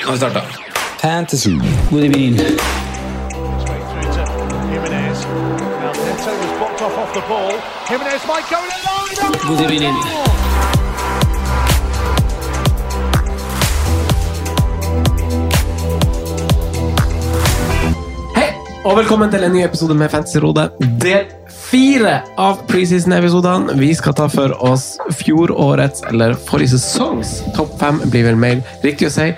Nå har vi starta. Fantasy. God evening. through to Jimenez. Now Neto was blocked off off the ball. Jimenez might go in line. God evening. Hei, og velkommen til en ny episode med Fantasyrådet. Del fire av preseason-episodene. Vi skal ta for oss fjorårets, eller forrige sesongs, topp fem, blir vel mer riktig å si.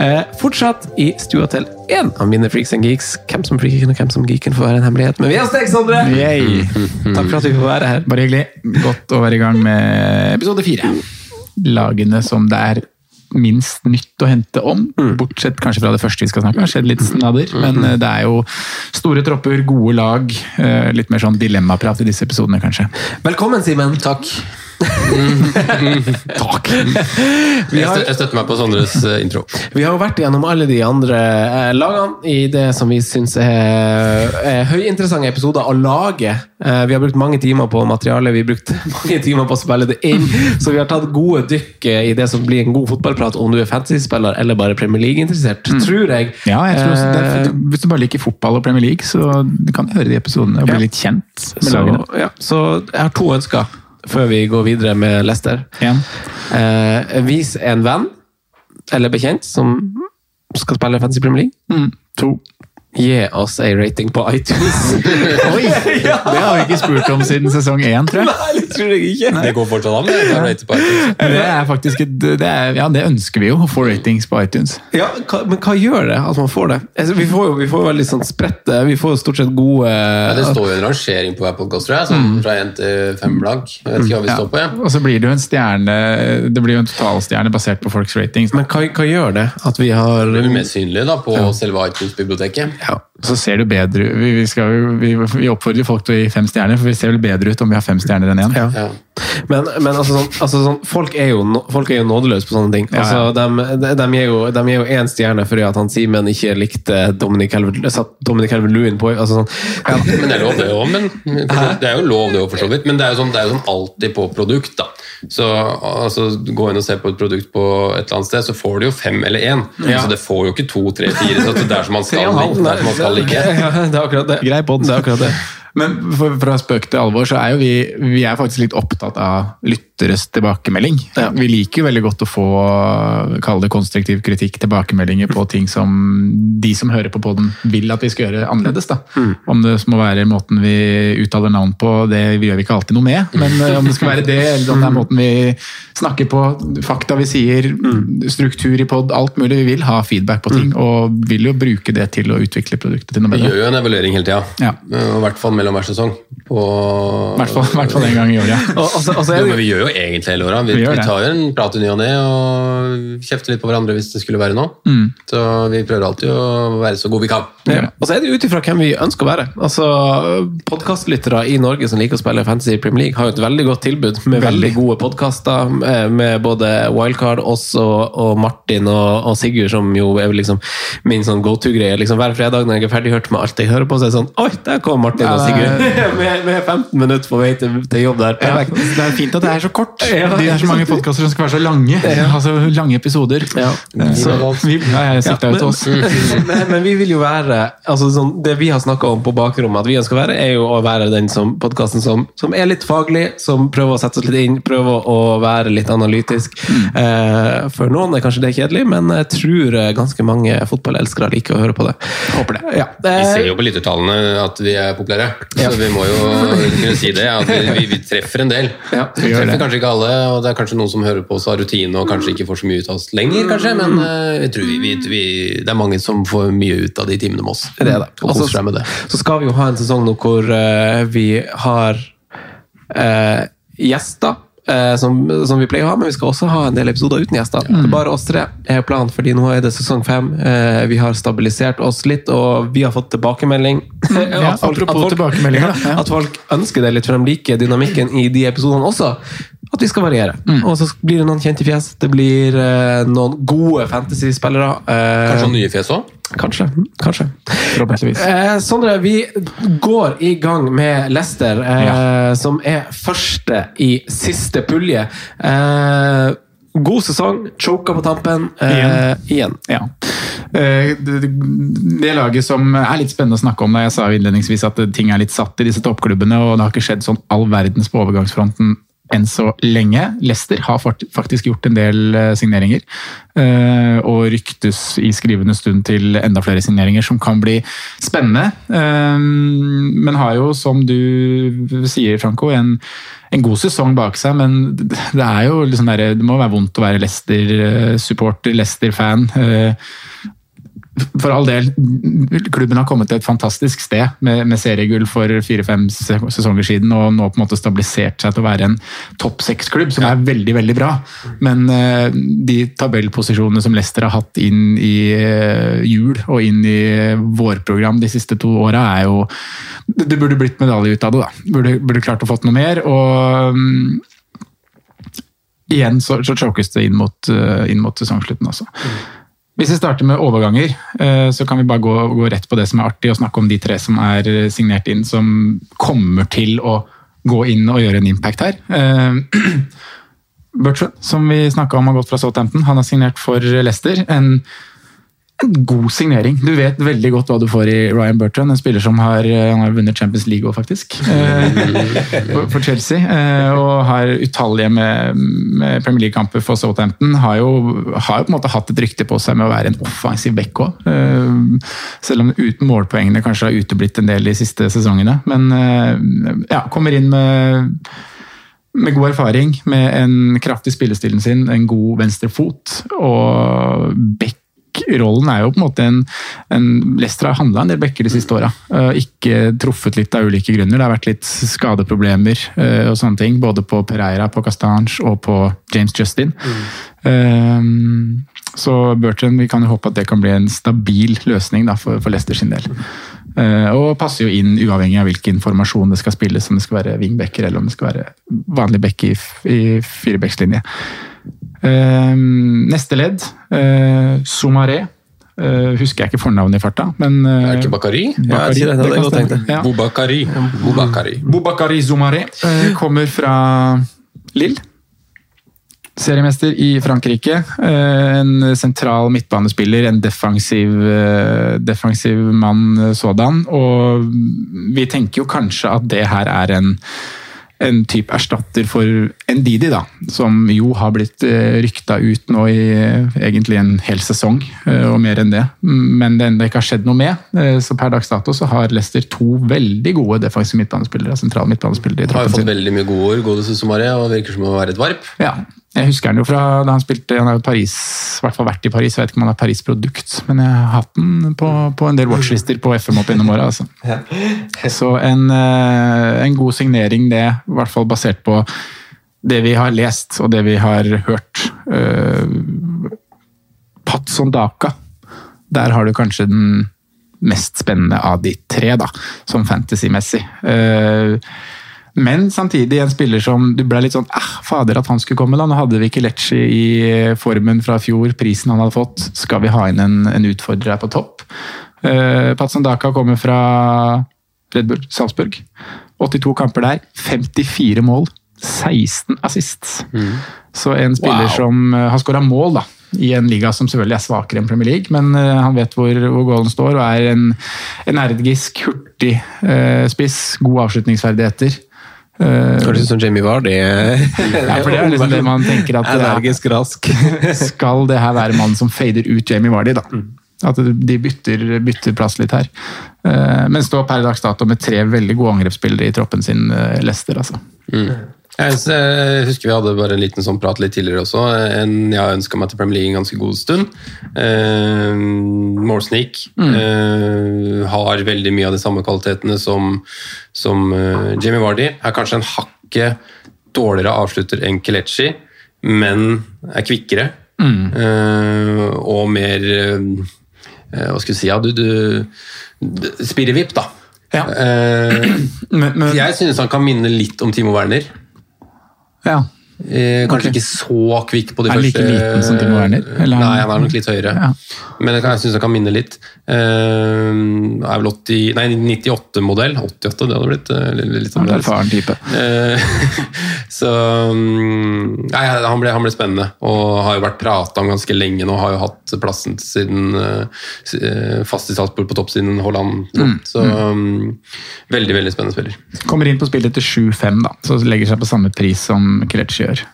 Eh, fortsatt i stua til én av mine freaks and geeks. Hvem som freaken og hvem som geeken får være en hemmelighet. Men vi er hos deg, Sondre! Yay. Takk for at vi får være her. Bare hyggelig. Godt å være i gang med episode fire. Lagene som det er minst nytt å hente om, bortsett kanskje fra det første vi skal snakke om. Skjedd litt snadder, men eh, det er jo store tropper, gode lag. eh, Litt mer sånn dilemmaprat i disse episodene, kanskje. Velkommen, Simen. Takk. Takk. Har, jeg støtter meg på Sondres eh, intro. vi har jo vært gjennom alle de andre eh, lagene i det som vi syns er, er høyinteressante episoder å lage. Eh, vi har brukt mange timer på materialet, vi har brukt mange timer på å spille det inn. Så vi har tatt gode dykk i det som blir en god fotballprat, om du er fantasy-spiller eller bare Premier League-interessert. Tror jeg. Ja, jeg tror også Hvis du bare liker fotball og Premier League, så du kan du høre de episodene og bli Ja. litt kjent med så, lagene. ja, så jeg har to ønsker før vi går videre med Lester. Eh, vis en venn eller bekjent som skal spille Fancy Premier League. Mm. To. Gi oss en rating på iTunes. Oi! Det har vi ikke spurt om siden sesong én, tror jeg. Nei, det tror jeg ikke. Det går fortsatt an. det. Det er faktisk et, det er, ja, det ønsker vi jo, å få ratings på iTunes. Ja, men hva gjør det at man får det? Altså, vi får jo vi får veldig sånn spredte Vi får jo stort sett gode Ja, det står jo en rangering på hver podkast, tror jeg. Sånn fra én til fem blank. Jeg vet ikke hva vi Ja. står på. ja. Og så blir det jo en stjerne Det blir jo en totalstjerne basert på folks ratings. Men hva, hva gjør det at vi har Det blir mer synlig da, på selve iTunes-biblioteket. Ja. Så ser det bedre ut. Vi, vi, skal vi, vi oppfordrer folk til å gi fem stjerner, for vi ser vel bedre ut om vi har fem stjerner enn én. Ja. Ja. Men, men altså, sånn, altså sånn, folk, er jo, folk er jo nådeløse på sånne ting. Altså, ja. de, de, de gir jo de gir jo én stjerne fordi at han Simen ikke likte Dominic Dominic Calvert-Lewin på altså, sånn, ja. Men det er lov, det òg. Det er jo lov, det òg, for så vidt. Men det er jo sånn, det er jo sånn alltid på produkt, da. Så altså, gå inn og se på et produkt på et eller annet sted, så får du jo fem eller én. Så det får jo ikke to, tre, fire. Så det er som man skal, halv. det er som man skal. Det er akkurat det. Grei podd. Det er akkurat det. Men for, fra spøk til alvor, så er jo vi, vi er faktisk litt opptatt av lytteres tilbakemelding. Vi liker jo veldig godt å få kall det konstruktiv kritikk, tilbakemeldinger på ting som de som hører på podden vil at vi skal gjøre annerledes. Da. Om det må være måten vi uttaler navn på, det gjør vi ikke alltid noe med. Men eh, om det skal være det, eller om det er måten vi snakker på, fakta vi sier, struktur i pod, alt mulig. Vi vil ha feedback på ting, og vil jo bruke det til å utvikle produktet til noe bedre. Vi gjør jo en evaluering hele tida. Ja. I hvert fall mellom hver sesong. På... I hvert fall, i en gang i året. ja. Og, og, så, Jo, vi gjør jo egentlig hele åra. Vi, Vi vi, tar jo en prat i ny og ne og kjefter litt på hverandre hvis det skulle være noe. Mm. Så vi prøver alltid å være så gode vi kan. ja. Og så er det ut ifra hvem vi ønsker å være. Altså, Podkastlyttere i Norge som liker å spille Fantasy Premier League, har jo et veldig godt tilbud med veldig gode podkaster med både Wildcard, oss og, og Martin og, og Sigurd, som jo er liksom min sånn go to-greie. Liksom, hver fredag når jeg er ferdighørt med alt jeg hører på, så er det sånn Oi, der kom Martin og med, med 15 minutter på vei til, til jobb der. Ja, det er fint at det er så kort. Ja, Det er så mange podkaster som skal være så lange. Altså lange episoder. Ja. Så, vi, jeg sikta jo til oss. men, men vi vil jo være altså sånn, Det vi har snakka om på bakrommet at vi ønsker å være, er jo å være den som podkasten som, som er litt faglig, som prøver å sette oss litt inn, prøver å være litt analytisk. Eh, for noen er kanskje det kjedelig, men jeg tror eh, ganske mange fotballelskere liker å høre på det. Håper det. Ja. Vi Eh, ser jo på lyttertallene at vi er populære, så vi må jo kunne si det. At vi, vi, treffer en del. Ja, vi treffer kanskje ikke alle, og det er kanskje noen som hører på oss av rutine og kanskje ikke får så mye ut av oss lenger, kanskje, men eh, jeg tror vi, det er mange som får mye ut av de timene med oss. Det er det. Og koser seg med det. Så skal vi jo ha en sesong nå hvor eh, vi har eh, gjester. Eh, som, som vi pleier å ha, men vi skal også ha en del episoder uten gjester. Er bare oss tre er planen, fordi nå er det sesong fem. Eh, vi har stabilisert oss litt, og vi har fått tilbakemelding. Ja, At folk- at folk-. At folk ønsker det litt, for de liker dynamikken i de episodene også. At vi skal variere. Og så blir det noen kjente fjes. Det blir eh, noen gode fantasy-spillere. eh, Kanskje noen nye fjes òg? Kanskje. Kanskje. Eh, Sondre, vi går i gang med Lester, eh, som er første i siste pulje. Eh, god sesong, choka på tampen. Eh, igjen. Ja. Eh, Det, det, det laget som er litt spennende å snakke om, da jeg sa innledningsvis at ting er litt satt i disse toppklubbene, og det har ikke skjedd sånn all verdens på overgangsfronten enn så lenge. Leicester har faktisk gjort en del eh, signeringer, eh, og ryktes i skrivende stund til enda flere signeringer som kan bli spennende. Eh, Men har jo, som du sier, Franco, en, en god sesong bak seg, men det er jo liksom der, det må være vondt å være Leicester-supporter, Leicester-fan. For all del, klubben har kommet til et fantastisk sted med, med seriegull for fire-fem se- sesonger siden, og nå på en måte stabilisert seg til å være en topp seks-klubb, som er veldig veldig bra. Men uh, de tabellposisjonene som Leicester har hatt inn i uh, jul og inn i vårprogram de siste to åra, er jo Det burde blitt medalje ut av det, da. Burde, burde klart å fått noe mer. og um, igjen så, så chokes det inn mot, uh, inn mot sesongslutten også. Hvis vi starter med overganger, eh, så kan vi bare gå, gå rett på det som er artig, og snakke om de tre som er signert inn, som kommer til å gå inn og gjøre en impact her. Eh, Bertrand, som vi snakka om har gått fra Southampton, han har signert for Leicester. En, en god signering. Du vet veldig godt hva du får i Ryan Bertrand, en spiller som har, eh, har vunnet Champions League òg, faktisk. eh, for- Chelsea. eh, Og har utallige med, med Premier League-kamper for Southampton. Har jo, har jo på en måte hatt et rykte på seg med å være en offensiv back òg. Selv om uten målpoengene kanskje har uteblitt en del de siste sesongene. Men ja, kommer inn med med god erfaring, med en kraftig spillestilen sin, en god venstre fot. Og Beck-rollen er jo på en måte en, en Leicester har handla en del bekker de siste åra. Ikke truffet litt av ulike grunner. Det har vært litt skadeproblemer eh, og sånne ting. Både på Pereira, på Castange og på James Justin. Mm. Så Burton, vi kan jo håpe at det kan bli en stabil løsning da, for, for Leicester sin del. Eh, og passer jo inn uavhengig av hvilken formasjon det skal spilles, om det skal være wingbacker eller om det skal være vanlig back i, i firebackslinje. Eh, neste ledd, uh, Soumaré. Eh, husker jeg ikke fornavnet i farta, men uh, Er det ikke Bakari? Ja, det, det, det tenkt det. Ja. Bobakari. Bobakari. Boubakari Soumaré eh, kommer fra Lille. Seriemester i Frankrike. Eh, En sentral midtbanespiller, en defensiv, eh, defensiv mann eh, sådan. Og vi tenker jo kanskje at det her er en, en type erstatter for Ndidi, da. Som jo har blitt eh, rykta ut nå i eh, egentlig en hel sesong, eh, og mer enn det. Men det ennå ikke har skjedd noe med. Så per dags dato så har Leicester to veldig gode defensive midtbanespillere. sentrale midtbanespillere i Har jo fått sin. veldig mye gode ord, godeste Somare, og virker som å være et varp. Ja, jeg husker han jo fra da han spilte Han har jo Paris, i hvert fall vært i Paris, jeg vet ikke om han er Paris-produkt, men jeg har hatt den på, på en del watchlister på FM opp gjennom åra. Altså. Så en, eh, en god signering, det, i hvert fall basert på det vi har lest og det vi har hørt. Uh, Patson Daka, der har du kanskje den mest spennende av de tre, da, som fantasy-messig. Eh, men samtidig en spiller som du ble litt sånn ah, Fader, at han skulle komme, da. Nå hadde vi ikke Lecce i formen fra fjor, prisen han hadde fått. Skal vi ha inn en, en utfordrer her på topp? Uh, Patson Daka kommer fra Red Bull Salzburg. 82 kamper der, 54 mål, 16 assists. Så en spiller Wow. som uh, har skåra mål da, i en liga som selvfølgelig er svakere enn Premier League, men eh, han vet hvor, hvor goalen står og er en energisk, hurtig eh, spiss. Gode avslutningsferdigheter. Eh, Kanskje som Jamie Vardy. ja, for det er liksom det man tenker at Energisk rask. skal det her være mannen som fader ut Jamie Vardy, da. At de bytter, bytter plass litt her. Eh, Men står per dags dato med tre veldig gode angrepsspillere i troppen sin, Lester, altså. S- jeg husker vi hadde bare en liten sånn prat litt tidligere også. En jeg har ønska meg til Premier League en ganske god stund. Eh, Målsnik eh, har veldig mye av de samme kvalitetene som, som eh, Jamie Vardy. Er kanskje en hakket dårligere avslutter enn Kelechi, men er kvikkere. Eh, og mer eh, Hva skal vi si? Ja, du, du, du Spirrevipp, da. Ja. Eh, Men, men, jeg synes han kan minne litt om Timo Werner. Ja. Eh, kanskje okay. ikke så kvikk på de Er han like første liten som Timo Werner, eller er Nei, han er nok litt høyere. Ja. Men jeg, jeg syns han kan minne litt. Eh, er vel 80, nei, 98-modell. 88, det hadde blitt eh, litt, er annerledes. erfaren type. Eh, så mm, Nei, han ble, han ble spennende, og har jo vært prata om ganske lenge nå. Har jo hatt plassen siden fast i Salzburg på topp siden Holland. Så mm, veldig, veldig spennende spiller. Kommer inn på spillet til 7-5, da, så legger seg på samme pris som Kelechi gjør.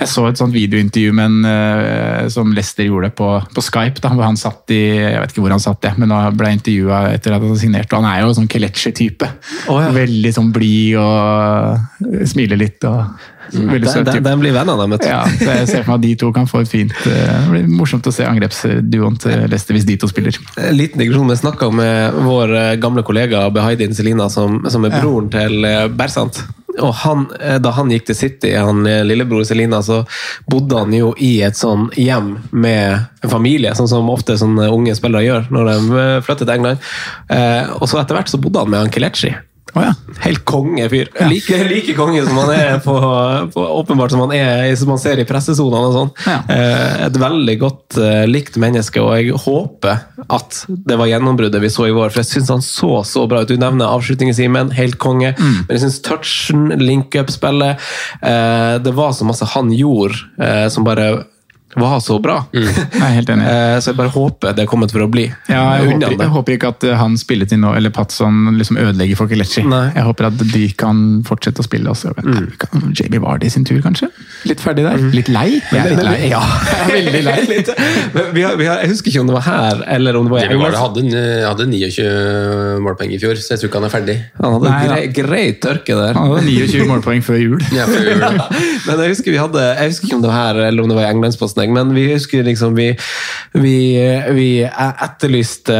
Jeg så et sånt videointervju med en, uh, som Lester gjorde på, på Skype. Da, hvor han satt i, Jeg vet ikke hvor han satt, det, men han ble intervjua etter at han signerte. og Han er jo sånn Kelechi-type. Oh, ja. Veldig sånn blid og smiler litt. og Veldig Den, søt type. den blir vennene dem, vet du. Ja, så jeg ser for meg at de to kan få et fint eh, Det blir morsomt å se angrepsduoen til Lester hvis de to spiller. En liten digresjon. Vi snakka med vår eh, gamle kollega Behaidin Selina, som, som er broren til eh, Bersant. Og han, eh, Da han gikk til City, han eh, lillebror Selina, så bodde han jo i et sånn hjem med en familie, sånn som ofte sånne unge spillere gjør når de eh, flytter til England. Og så etter hvert så bodde han med han Kelechi. Å ja. Helt konge fyr. Like, like konge som han er på, på åpenbart som han er som man ser i pressesonene og sånn. Ja. Eh, Et veldig godt eh, likt menneske, og jeg håper at det var gjennombruddet vi så i vår. For jeg syns han så så bra ut. Du nevner avslutningen, Simen. Helt konge. Men jeg syns touchen, link-up-spillet eh, Det var så masse han gjorde som bare var så bra. Jeg er helt enig. Eh, Så jeg bare håper det er kommet for å bli. Ja, jeg, håper, jeg håper ikke at eh, han spilletid nå, eller Patson liksom ødelegger for Kelechi. Jeg håper at de kan fortsette å spille også. Mm. Kan JB Vardy sin tur, kanskje? Litt ferdig der? Litt lei? Jeg er litt lei. Ja, Jeg er veldig lei. Litt. Men vi har, vi har, jeg husker ikke om det var her eller om det var i Jamie Vardy hadde, hadde 29 målpoeng i fjor, så jeg tror ikke han er ferdig. Han hadde Nei, grei, grei tørke der. Han hadde 29 målpoeng før jul. Ja, før jul. Men jeg husker vi hadde Jeg husker ikke om det var her eller om det var i Englandsposten, jeg, men vi husker liksom Vi, vi, vi etterlyste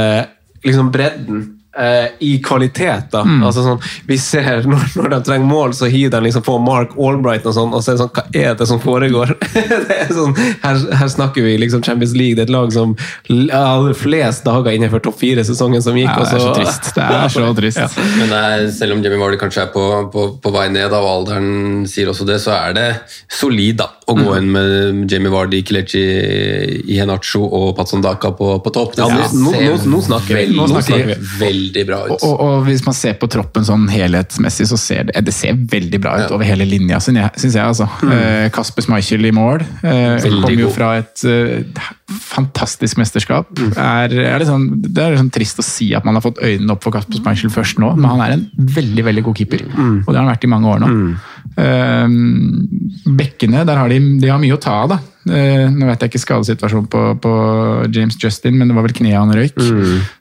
liksom bredden. Eh, I kvalitet, da. Altså sånn, vi ser Når, når de trenger mål, så hiver de liksom på Mark Albright og sånn, og så er det sånn Hva er det som foregår? det er sånn, her, her snakker vi liksom Champions League. Det er et lag som hadde flest dager innenfor topp fire-sesongen som gikk. Ja, det er så trist. Det er så trist. Men det er, selv om Jamie Vardy kanskje er på, på, på vei ned, da, og alderen sier også det, så er det solid da, å gå inn med Jamie Vardy, Kelechi, Iheanacho og Patson Daka på, på topp. Ja, nå- nå- nå snakker vi. Nå snakker vi. Veldig bra ut. Og, og, hvis man ser på troppen sånn helhetsmessig, så ser det, det ser veldig bra ut Ja. over hele linja, syns jeg. Altså. Eh, Kasper Schmeichel i mål. Eh, Kommer jo god. fra et eh, fantastisk mesterskap. Er, er det, sånn, det er sånn trist å si at man har fått øynene opp for Kasper Schmeichel først nå, men han er en veldig veldig god keeper. Og det har han vært i mange år nå. Eh, bekkene, der har de, de har mye å ta av, da. Eh, nå vet jeg ikke skadesituasjonen på, på James Justin, men det var vel kneet han røyk.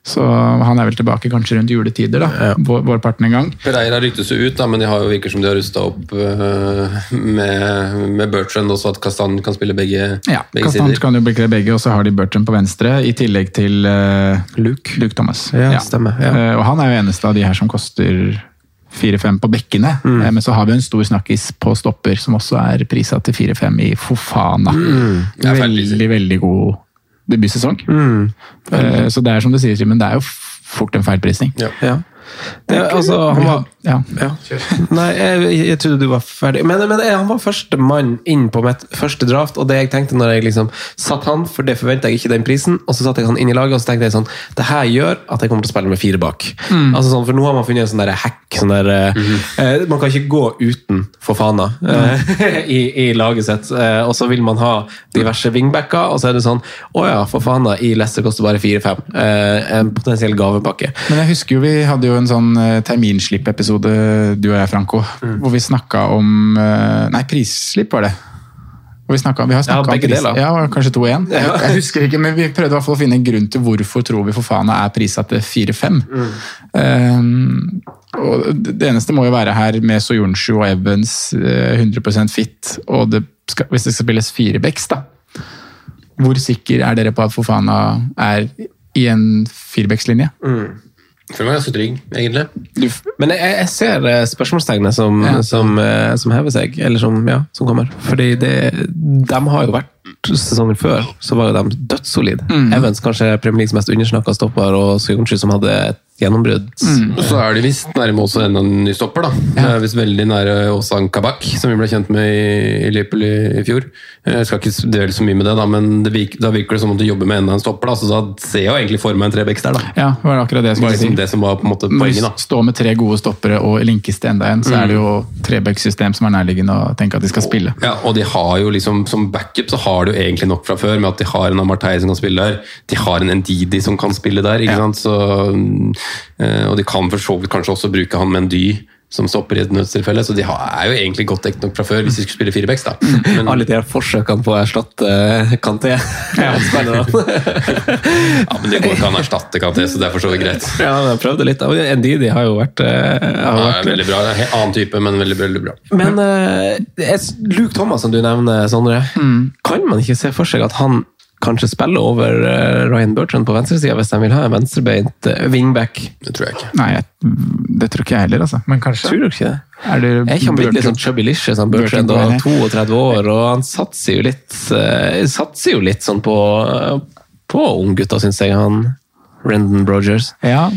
Så han er vel tilbake kanskje rundt juletider, da. Vår, vårparten en gang. Pereira ryktes jo ut, da, men de har jo virker som de har rusta opp uh, med, med Bertrand også, at Kastan kan spille begge, Ja, begge Kastan sider. kan jo bekle begge, og så har de Bertrand på venstre, i tillegg til uh, Luke. Thomas. Ja, stemmer, ja. Eh, og han er jo eneste av de her som koster 4-5 på bekkene. Mm. Eh, men så har vi en stor snakkis på stopper, som også er prisa til 4-5 i Fofana. Mm. veldig, veldig god debutsesong. Mm. Eh, så det er som du sier, Simen, det er jo fort en feilprisning. Ja. Ja. Det, altså, han var Ja. ja. Nei, jeg, jeg trodde du var ferdig. Men, men jeg, han var første mann inn på mitt første draft, og det jeg tenkte når jeg liksom satt han, for det forventa jeg ikke den prisen, og så satte jeg han inn i laget, og så tenkte jeg sånn Det her gjør at jeg kommer til å spille med fire bak. Altså sånn, For nå har man funnet en sånn der hack. Sånn der, eh, man kan ikke gå uten Fofana uh, i, i laget sitt, Uh, og så vil man ha diverse wingbacker, og så er det sånn Å ja, Fofana i Leicester koster bare 4-5. Eh, en potensiell gavepakke. Men jeg husker jo vi hadde jo en sånn eh, terminslipp-episode, du og jeg, Franco, Mm. hvor vi snakka om eh, Nei, prisslipp var det. Hvor vi, snakket, vi har snakka Ja, om pris. Ja, kanskje 2-1. Jeg, jeg husker ikke, men vi prøvde i hvert fall å finne en grunn til hvorfor tror vi for faen er prissatt til 4-5. Mm. Um, det eneste må jo være her med Soyunshu og Evans eh, 100% fit, og det skal, hvis det skal spilles fire backs, da. Hvor sikker er dere på at Fofana er i en firebackslinje? Jeg føler meg ganske trygg, egentlig. Men jeg, jeg ser spørsmålstegnene spørsmålstegnet som, Ja. som, eh, som hever seg, eller som, ja, som kommer. Fordi det, de har jo vært sesongen før, så var jo de dødssolide. Evans kanskje Premier Leagues mest undersnakka stopper, og Soyuncu som hadde et gjennombrudd. Mm. så er de visst nærme også enda en ny stopper, da. Ja. er visst veldig nære Åsan Kabak, som vi ble kjent med i, Liverpool i, i fjor. Jeg skal ikke dvele så mye med det, da, men det virker, da virker det som om de jobber med enda en stopper, da, så da ser jeg jo egentlig for meg en trebecks der, da. Ja, det var akkurat det jeg Det skulle liksom si. det som var på en måte poenget, da. Stå med tre gode stoppere og linkes til enda en, så er det jo Trebecks-system som er nærliggende å tenke at de skal spille. Ja, og de har jo liksom, Som backup så har de jo egentlig nok fra før, med at de har en Amartey som kan spille der. De har en Ndidi som kan spille der. ikke Ja. sant? Så, eh, og de kan for så vidt kanskje også bruke han med en dy som stopper i et nødstilfelle. Så de har, er jo egentlig godt dekket nok fra før, hvis de skulle spille firebacks. da. Men, Alle de her forsøkene på å erstatte uh, Kanté. Ja. ja, men det går ikke an å erstatte Kanté, så det er for så vidt greit. ja, jeg prøvde litt. Ndidi har jo vært, eh, har Ja, vært veldig bra. en annen type, men veldig, veldig bra. Men uh, Luke Thomas, som du nevner, Sondre. Kan man ikke se for seg at han kanskje spille over eh, Ryan Bertrand på venstresida, hvis de vil ha en venstrebeint eh, wingback? Det tror jeg ikke. Nei, det tror ikke jeg heller, altså. Men kanskje. Tror du ikke det? Er det Jeg kan bli litt sånn chubby licious, han Bertrand, og 32 år, og han satser jo litt, eh, satser jo litt sånn på, på unggutta, syns jeg, han Rendon Brogers. Ja.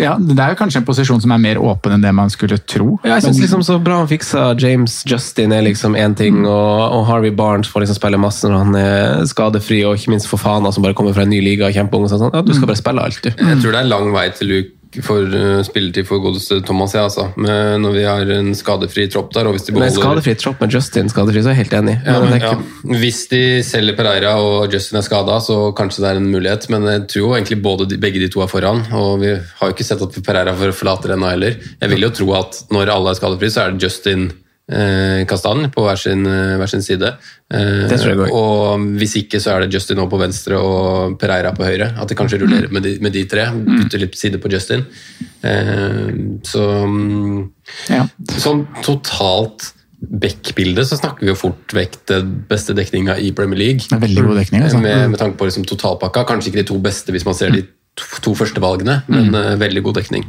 Ja, det er jo kanskje en posisjon som er mer åpen enn det man skulle tro. Ja, jeg synes Men- liksom så bra han fiksa James Justin er liksom én ting, og, og Harvey Barnes får liksom spille masse når han er skadefri, og ikke minst for Fana som bare kommer fra en ny liga og kjempeung. og sånn. Ja, du skal bare spille alt, du. Jeg tror det er lang vei til Luke for uh, spilletid for godeste Thomas, ja, altså. Men når vi har en skadefri tropp der, og hvis de Men en skadefri tropp med Justin skadefri, så er jeg helt enig. ja, Men men, ja. Hvis de selger Pereira og Justin er skada, så kanskje det er en mulighet. Men jeg tror jo egentlig både de, begge de to er foran. Og vi har jo ikke sett at Pereira forlater ennå heller. Jeg vil jo tro at når alle er skadefrie, så er det Justin eh, Kastan på hver sin, eh, hver sin side. Eh, og hvis ikke, så er det Justin nå på venstre og Pereira på høyre. At det kanskje rullerer med de, med de tre. Bytter litt side på Justin. Eh, så mm, Ja. Sånn totalt back-bilde så snakker vi jo fort vekk den beste dekninga i Premier League. Det er veldig god dekning. Altså. Med, med tanke på liksom totalpakka. Kanskje ikke de to beste hvis man ser de to, to første valgene, men mm. veldig god dekning.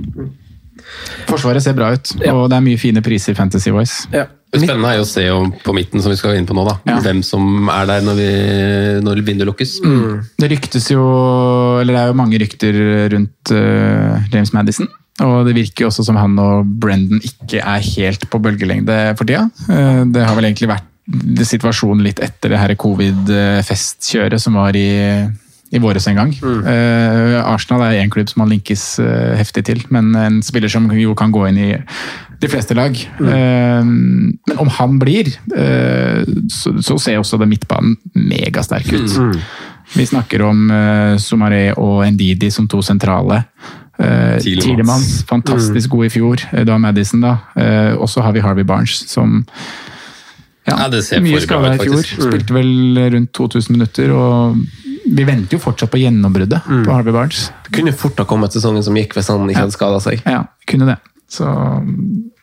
Forsvaret ser bra ut, og det er mye fine priser Fantasy Voice. Det spennende er jo å se om, på midten, som vi skal inn på nå, da. Ja. hvem som er der når, vi, når vinduet lukkes. Det ryktes jo, eller det er jo mange rykter rundt uh, James Madison. Og det virker jo også som han og Brendan ikke er helt på bølgelengde for tida. Uh, det har vel egentlig vært situasjonen litt etter det her covid-festkjøret som var i, i våres en gang. Eh, Arsenal er én klubb som han linkes uh, heftig til, men en spiller som jo kan gå inn i de fleste lag. Eh, men om han blir, så, så ser også det midtbanen megasterk ut. Vi snakker om uh, Somaré og Ndidi som to sentrale. Uh. Tielemans, fantastisk god i fjor. Da Madison, da. Og så har vi Harvey Barnes, som ja, Ja, det ser mye skada i fjor. Mm. Spilte vel rundt 2000 minutter. og Vi venter jo fortsatt på gjennombruddet Mm. på Harvey Barnes. Det kunne fort ha kommet sesongen som gikk hvis han ikke hadde skada seg. Ja, kunne det. Så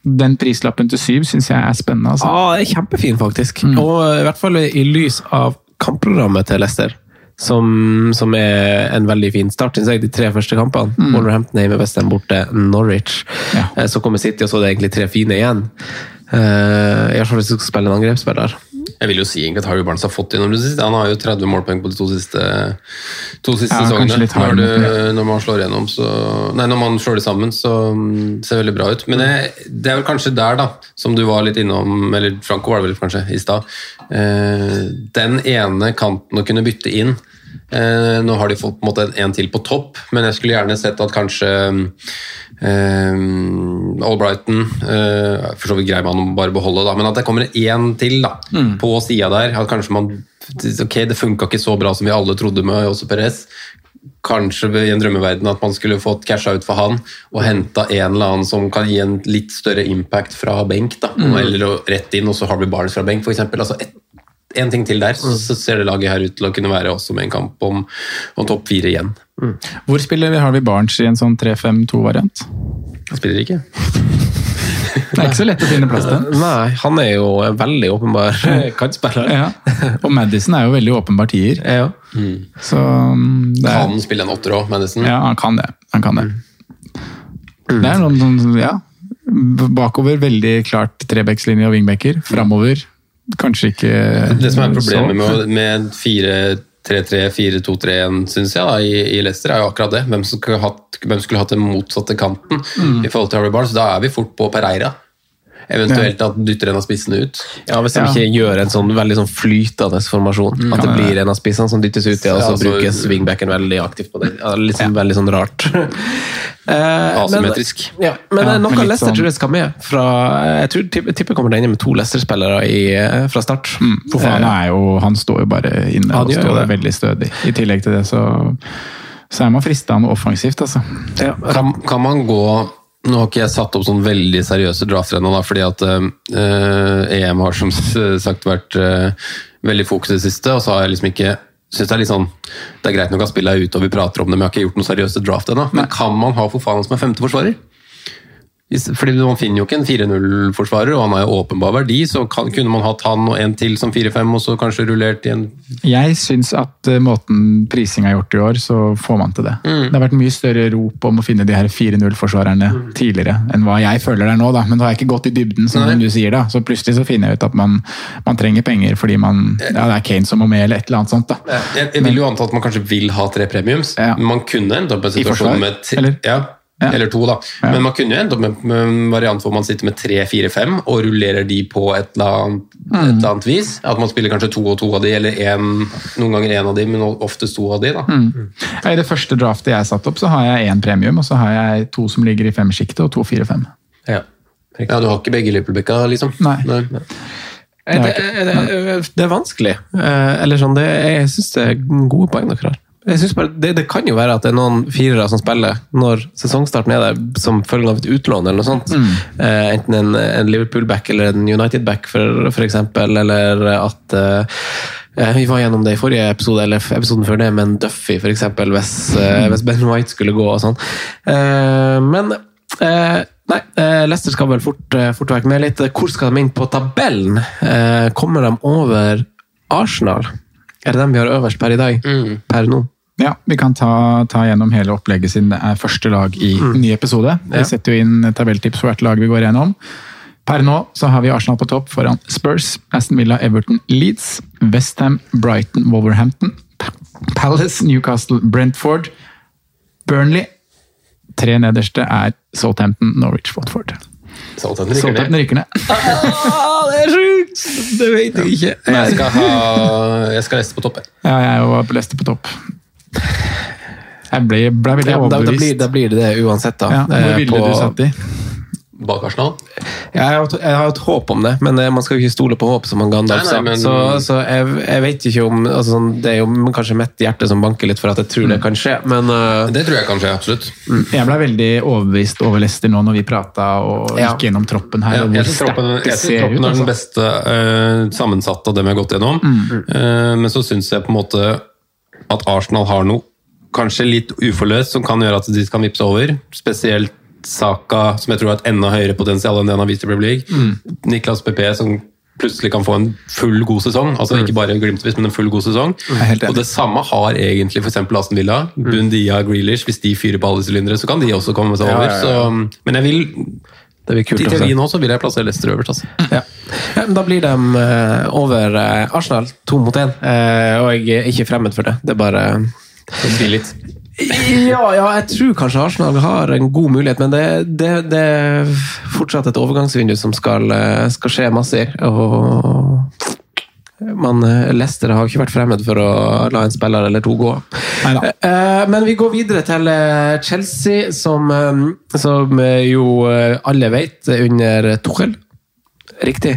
den prislappen til syv syns jeg er spennende. Altså. Ja, det er kjempefin, faktisk. Og i hvert fall i lys av kampprogrammet til Leicester. Som, som er en veldig fin start, synes jeg. De tre første kampene. Wolverhampton hjemme, Western borte, Norwich. Ja. Eh, Så kommer City, og så er det egentlig tre fine igjen. Uh, I hvert fall hvis du skal spille en angrepsspiller. Jeg vil jo si egentlig at Harry Barnes har fått gjennom det siste. Han har jo 30 målpoeng på de to siste, to siste Ja, sesongene. Når, du, når man slår igjennom, så Nei, når man slår det sammen, så mm, ser det veldig bra ut. Men det, det er vel kanskje der, da, som du var litt innom, eller Franco var det vel kanskje i stad, eh, den ene kanten å kunne bytte inn. Eh, nå har de fått på en måte en, en til på topp, men jeg skulle gjerne sett at kanskje eh, Albrighton uh, For så vidt greier man å bare beholde, da, men at det kommer én til da, på sida der. At kanskje man Ok, det funka ikke så bra som vi alle trodde med også Perez. Kanskje i en drømmeverden at man skulle fått casha ut for han og henta en eller annen som kan gi en litt større impact fra benk. da, Eller rett inn, og så Harvey Barnes fra benk, f.eks. Altså et, en ting til der, så, så ser det laget her ut til å kunne være også med en kamp om, om topp fire igjen. Hvor spiller vi Harvey Barnes i en sånn 3-5-2-variant? Han spiller ikke. Det er ikke så lett å finne plass til. Nei, han er jo en veldig åpenbar kantspiller. Ja. Og Madison er jo veldig åpenbar tier. Ja. Så mm, det er, Kan spille en åtter òg, Madison. Ja, han kan det. Han kan det. Det er noen sånn, ja. Bakover veldig klart trebekslinje og wingbacker. Framover kanskje ikke Det som er problemet med, med 4-3-3, 4-2-3-1, syns jeg, da, i, i Leicester, er jo akkurat det. Hvem, skulle hatt, hvem skulle hatt den motsatte kanten i forhold til Harry Barnes? Da er vi fort på Pereira. Eventuelt at dytter en av spissene ut. Ja, Hvis de Ja. ikke gjør en sånn veldig sånn flytende formasjon. At det blir en av spissene som dyttes ut, ja, og Ja, så altså- brukes wingbacken veldig aktivt på det. Ja, litt sånn, Veldig sånn rart. Eh, Asymmetrisk. Men, ja, men Ja, eh, noe Leicester sånn- tror jeg skal med. Fra, jeg tror, tipper, kommer å ende med to Leicester-spillere fra start. fra start. faen, er jo Han står jo bare inne Ja, og står det. veldig stødig. I tillegg til det så, så er man frista av noe offensivt, altså. Ja, Kan, kan man gå Nå har ikke jeg satt opp sånn veldig seriøse drafter ennå, fordi at eh, EM har som sagt vært eh, veldig fokus i det siste, og så har jeg liksom ikke synes det er litt sånn, det er greit nok at spillet er ute og vi prater om det, men jeg har ikke gjort noen seriøse draft ennå. Men kan man ha for faen som er femte forsvarer? Fordi Man finner jo ikke en 4-0-forsvarer, og han har jo åpenbar verdi. Så kan, kunne man hatt han og en til som 4-5, og så kanskje rullert i en Jeg syns at eh, måten prising er gjort i år, så får man til det. Mm. Det har vært mye større rop om å finne de her 4-0-forsvarerne tidligere enn hva jeg føler det er nå, da. Men da har jeg ikke gått i dybden, som Nei. du sier da. Så plutselig så finner jeg ut at man, man trenger penger fordi man Ja, det er Kane som må med, eller et eller annet sånt, da. Jeg, jeg vil jo anta at man kanskje vil ha tre premiums, Ja. man kunne endt opp i en situasjon med tre, eller? Ja, Ja. Eller to, da. Ja. Men man kunne jo endt opp med, en variant hvor man sitter med tre, fire, fem og rullerer de på et eller annet, Mm. et eller annet vis. At man spiller kanskje to og to av de, eller en, noen ganger én av de, men oftest to av de. da. Mm. I det første draftet jeg satte opp, så har jeg én premium, og så har jeg to som ligger i femsjiktet, og to fire-fem. Ja. Ja, Du har ikke begge Liverpool-bekka, liksom? Nei. Nei. Det, det, det er vanskelig. Eh, Eller sånn, det, jeg syns det er gode poeng dere har. Jeg synes bare, det, det kan jo være at det er noen firere som spiller når sesongstarten er der, som følge av et utlån eller noe sånt. Eh, enten en, en Liverpool-back eller en United-back, for, for eksempel. Eller at eh, eh, Vi var gjennom det i forrige episode, eller episoden før det, med en Duffy, for eksempel, hvis, eh, hvis Ben White skulle gå og sånn. Eh, men eh, Nei, Leicester skal vel fort, fort vekk med litt. Hvor skal de inn på tabellen? Kommer de over Arsenal? Er det dem vi har øverst per i dag? Per nå? Ja, vi kan ta, ta gjennom hele opplegget siden det er første lag i ny episode. Vi Ja. setter jo inn tabelltips for hvert lag vi går gjennom. Per nå så har vi Arsenal på topp foran Spurs, Aston Villa, Everton, Leeds, Westham, Brighton, Wolverhampton, Palace, Newcastle, Brentford, Burnley. Tre nederste er Southampton, Norwich, Watford. Southampton rykker Southampton ned. rykker det er sjukt! Det vet jeg ikke. Jeg skal ha Jeg skal leste på topp. Ja, jeg var på Leicester på topp. Jeg ble, ble veldig Ja, da, da, blir, da blir det det uansett, da. Ja, hvor Eh, ville på- du satt de? Bak Arsenal. Jeg har, et- jeg har et håp om det, men eh, man skal jo ikke stole på håp, som han Gandalf sa. men- Så, så jeg, jeg vet ikke om altså, sånn, Det er jo kanskje mitt hjerte som banker litt for at jeg tror det kan skje, men uh... Det tror jeg kan skje, absolutt. Jeg ble veldig overbevist over Leicester nå når vi prata og Ja. gikk gjennom troppen her. Ja, jeg syns troppen, jeg synes troppen ut. er den Altså. beste uh, sammensatte av dem jeg har gått gjennom. Eh, men så syns jeg på en måte at Arsenal har noe kanskje litt uforløst som kan gjøre at de kan vippse over. Spesielt Saka, som jeg tror har et enda høyere potensial enn det han har vist i Premier League. Niklas PP, som plutselig kan få en full god sesong. altså Ikke bare glimtvis, men en full god sesong. Og det samme har egentlig f.eks. Aston Villa. Bundia, Grealish. Hvis de fyrer på alle sylindere, så kan de også komme seg over. ja, ja. Så, men jeg vil Det blir kult. Til teorien også vil jeg plassere Leicester øverst. Altså. Ja. Ja, men da blir de uh, over uh, Arsenal, to mot én. uh, og jeg er ikke fremmed for det. Det er bare Bli litt. Ja, ja, jeg tror kanskje Arsenal har en god mulighet, men det, det, det er fortsatt et overgangsvindu som skal, eh, skal skje masse i. Og man, eh, Leicester har ikke vært fremmed for å la en spiller eller to gå. Neida. Eh, Men vi går videre til Chelsea, som, som jo alle vet er under Tuchel. Riktig.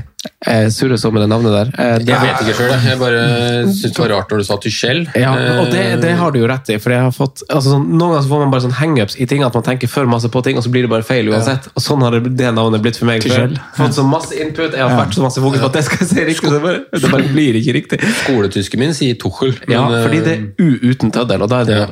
Jeg surrer som med det navnet der. Eh, det Jeg vet ikke sjøl, jeg bare syntes det var rart når du sa Tuchel. ja, og det, det har du jo rett i. for jeg har fått, altså sånn, Noen ganger så får man bare sånn hangups i ting at man tenker for masse på ting, og så blir det bare feil uansett. Og sånn har det, det navnet blitt for meg. For fått så masse input, jeg har vært så masse fokus på at det skal jeg si riktig, så det bare, det bare blir ikke riktig. Skoletysken min sier Tuchel. Ja, fordi det er U uten tøddel, og da er det Ja.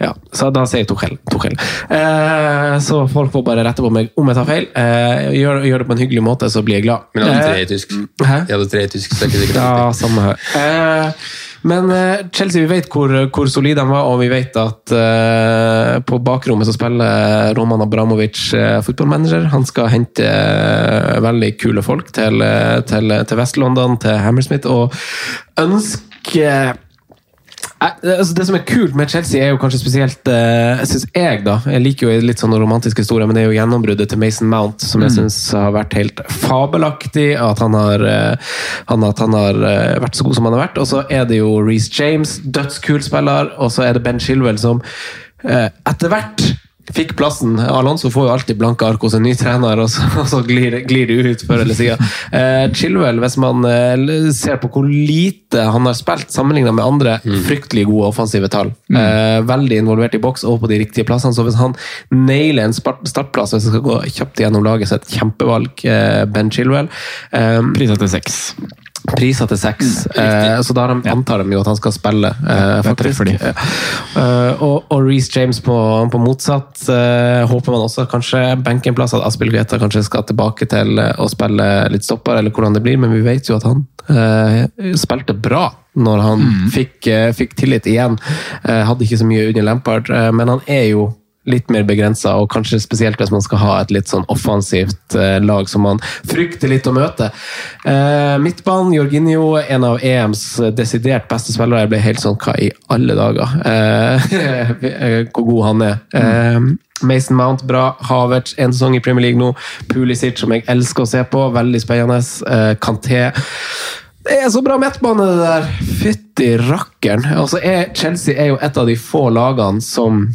Ja, så da sier jeg Tuchel. Tuchel. Eh, så folk får bare rette på meg om jeg tar feil. Eh, gjør, gjør det på en hyggelig måte, så blir jeg glad. Men jeg hadde tre Eh, i tysk. Hæ? Jeg hadde tre i tysk, så det er ikke sikkert. Ja, samme her. Eh, men eh, Chelsea, vi vet hvor, hvor solid de var, og vi vet at eh, på bakrommet så spiller Roman Abramovic eh, fotballmanager. Han skal hente eh, veldig kule folk til, eh, til, til Vest-London, til Hammersmith, og ønsker Eh, altså det som er kult med Chelsea, er jo kanskje spesielt eh, synes jeg da, jeg liker jo litt sånne romantiske historier, men det er jo gjennombruddet til Mason Mount, som jeg synes har vært helt fabelaktig. At han har, eh, han, at han har eh, vært så god som han har vært. Og så er det jo Reece James, dødskul spiller, og så er det Ben Chilwell som eh, etter hvert fikk plassen. Alonso får jo alltid blanke ark hos en ny trener, og så, og så glir, glir det ut før eller siden. Eh, Chilwell, hvis man eh, ser på hvor lite han har spilt sammenlignet med andre, fryktelig gode offensive tall. Eh, veldig involvert i boks og på de riktige plassene, så hvis han nailer en startplass, hvis han skal gå kjapt gjennom laget, så er det et kjempevalg, eh, Ben Chilwell. Eh, Prisa til seks. Priser til seks, eh, så da de, antar de jo at han skal spille. Eh, faktisk. Eh, og og Reece James på, på motsatt eh, håper man også kanskje benkenplass, at Aspil Greta kanskje skal tilbake til eh, å spille litt stopper, eller hvordan det blir, men vi vet jo at han eh, spilte bra når han fikk, eh, fikk tillit igjen. Eh, hadde ikke så mye under Lampard, men han er jo litt mer begrensa, og kanskje spesielt hvis man skal ha et litt sånn offensivt eh, lag som man frykter litt å møte. Eh, midtbanen, Jorginho, en av EMs desidert beste spillere. Jeg ble helt sånn Hva i alle dager? Eh, hvor god han er. Eh, Mason Mount, bra. Havertz, en sesong i Premier League nå. Pulisic, som jeg elsker å se på. Veldig spennende. Eh, Kanté. Det er så bra midtbane, det der! Fytti rakkeren! Altså, Chelsea er jo et av de få lagene som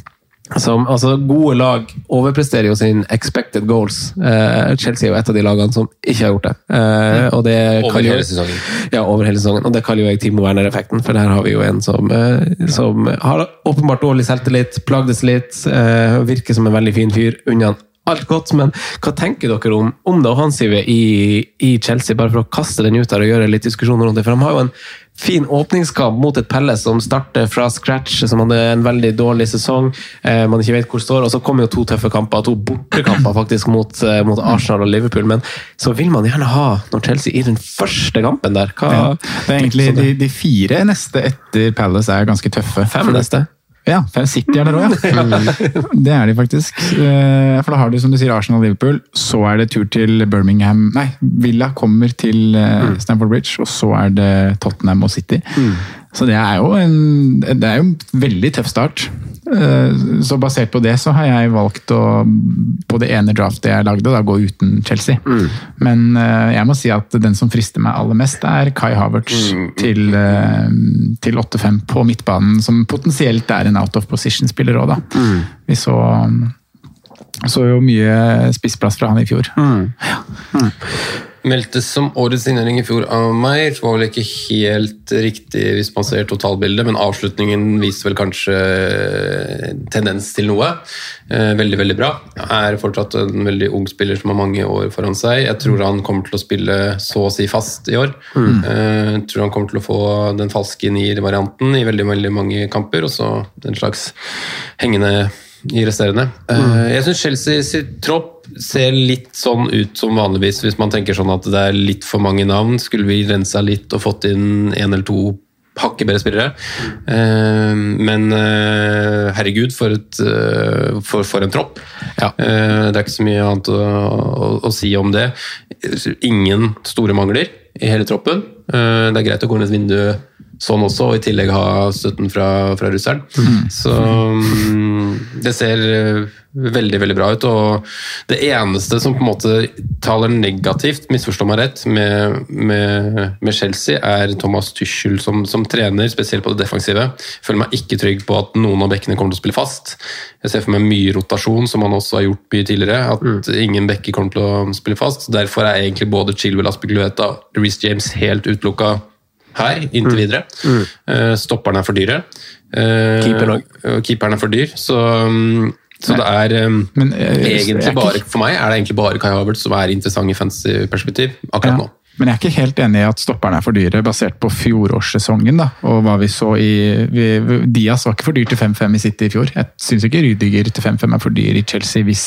som, altså Gode lag overpresterer jo sin expected goals. Eh, Chelsea er jo et av de lagene som ikke har gjort det. Eh, og det Over kan jo- hele sesongen. Ja, over hele sesongen. Og det kaller jo jeg Timo Werner-effekten, for der har vi jo en som, eh, som har åpenbart dårlig selvtillit, plagdes litt, eh, virker som en veldig fin fyr. Unna alt godt, men hva tenker dere om, om det offensive i, i Chelsea, bare for å kaste den ut der og gjøre litt diskusjon rundt det? For de har jo en fin åpningskamp mot et Pelle som starter fra scratch, som hadde en veldig dårlig sesong, eh, man ikke vet hvor det står, og så kommer jo to tøffe kamper, to bortekamper faktisk mot, eh, mot Arsenal og Liverpool, men så vil man gjerne ha når Chelsea i den første kampen der. Hva, Ja. Det er egentlig de, de fire neste etter Palace er ganske tøffe. Fem neste. Ja, for City er der òg, ja. Det er de faktisk. Eh, For da har du som du sier Arsenal og Liverpool, så er det tur til Birmingham Nei, Villa kommer til eh, Stamford Bridge, og så er det Tottenham og City. Så det er jo en det er jo en veldig tøff start. Eh, Så basert på det så har jeg valgt å på det ene draftet jeg lagde, da gå uten Chelsea. Men eh, jeg må si at den som frister meg aller mest, er Kai Havertz til, eh, til 8-5 på midtbanen, som potensielt er en out of position-spiller òg, da. Vi så, så jo mye spissplass fra han i fjor. Meldtes som årets signering i fjor av meg. Det Var vel ikke helt riktig hvis man ser totalbildet, men avslutningen viser vel kanskje tendens til noe. Eh, Veldig, veldig bra. Er fortsatt en veldig ung spiller som har mange år foran seg. Jeg tror han kommer til å spille så å si fast i år. Mm. Jeg tror han kommer til å få den falske nier-varianten i veldig, veldig mange kamper, og så en slags hengende i resterende. Mm. Jeg syns Chelsea sitt tropp ser litt sånn ut som vanligvis, hvis man tenker sånn at det er litt for mange navn. Skulle vi rensa litt og fått inn en eller to hakket bedre spillere. Eh, men eh, herregud, for, et, eh, for, for en tropp. Ja. Det er ikke så mye annet å, å, å si om det. Ingen store mangler i hele troppen. Det er greit å gå inn et vindu sånn også, og i tillegg ha støtten fra, fra russeren. Så mm, det ser eh, veldig veldig bra ut. og Det eneste som på en måte taler negativt, misforstå meg rett, med, med, med Chelsea, er Thomas Tuchel som, som trener, spesielt på det defensive. Føler meg ikke trygg på at noen av bekkene kommer til å spille fast. Jeg ser for meg mye rotasjon, som han også har gjort mye tidligere. At ingen bekker kommer til å spille fast. Derfor er egentlig både Chilwell, Aspeglueta og Reece James helt utelukka her, inntil videre. Eh, Stopperne er for dyre. Keeper Keeperen og Keeperen er for dyr, så, mm, så det er eh, Men eh, egentlig bare, For meg er det egentlig bare Kai Havertz som er interessant i fancy perspektiv akkurat nå. Men jeg er ikke helt enig i at stopperne er for dyre, basert på fjorårssesongen. da, og hva vi så i, vi, Diaz var ikke for dyr til 5-5 i City i fjor. Jeg syns ikke Rydiger til 5-5 er for dyr i Chelsea hvis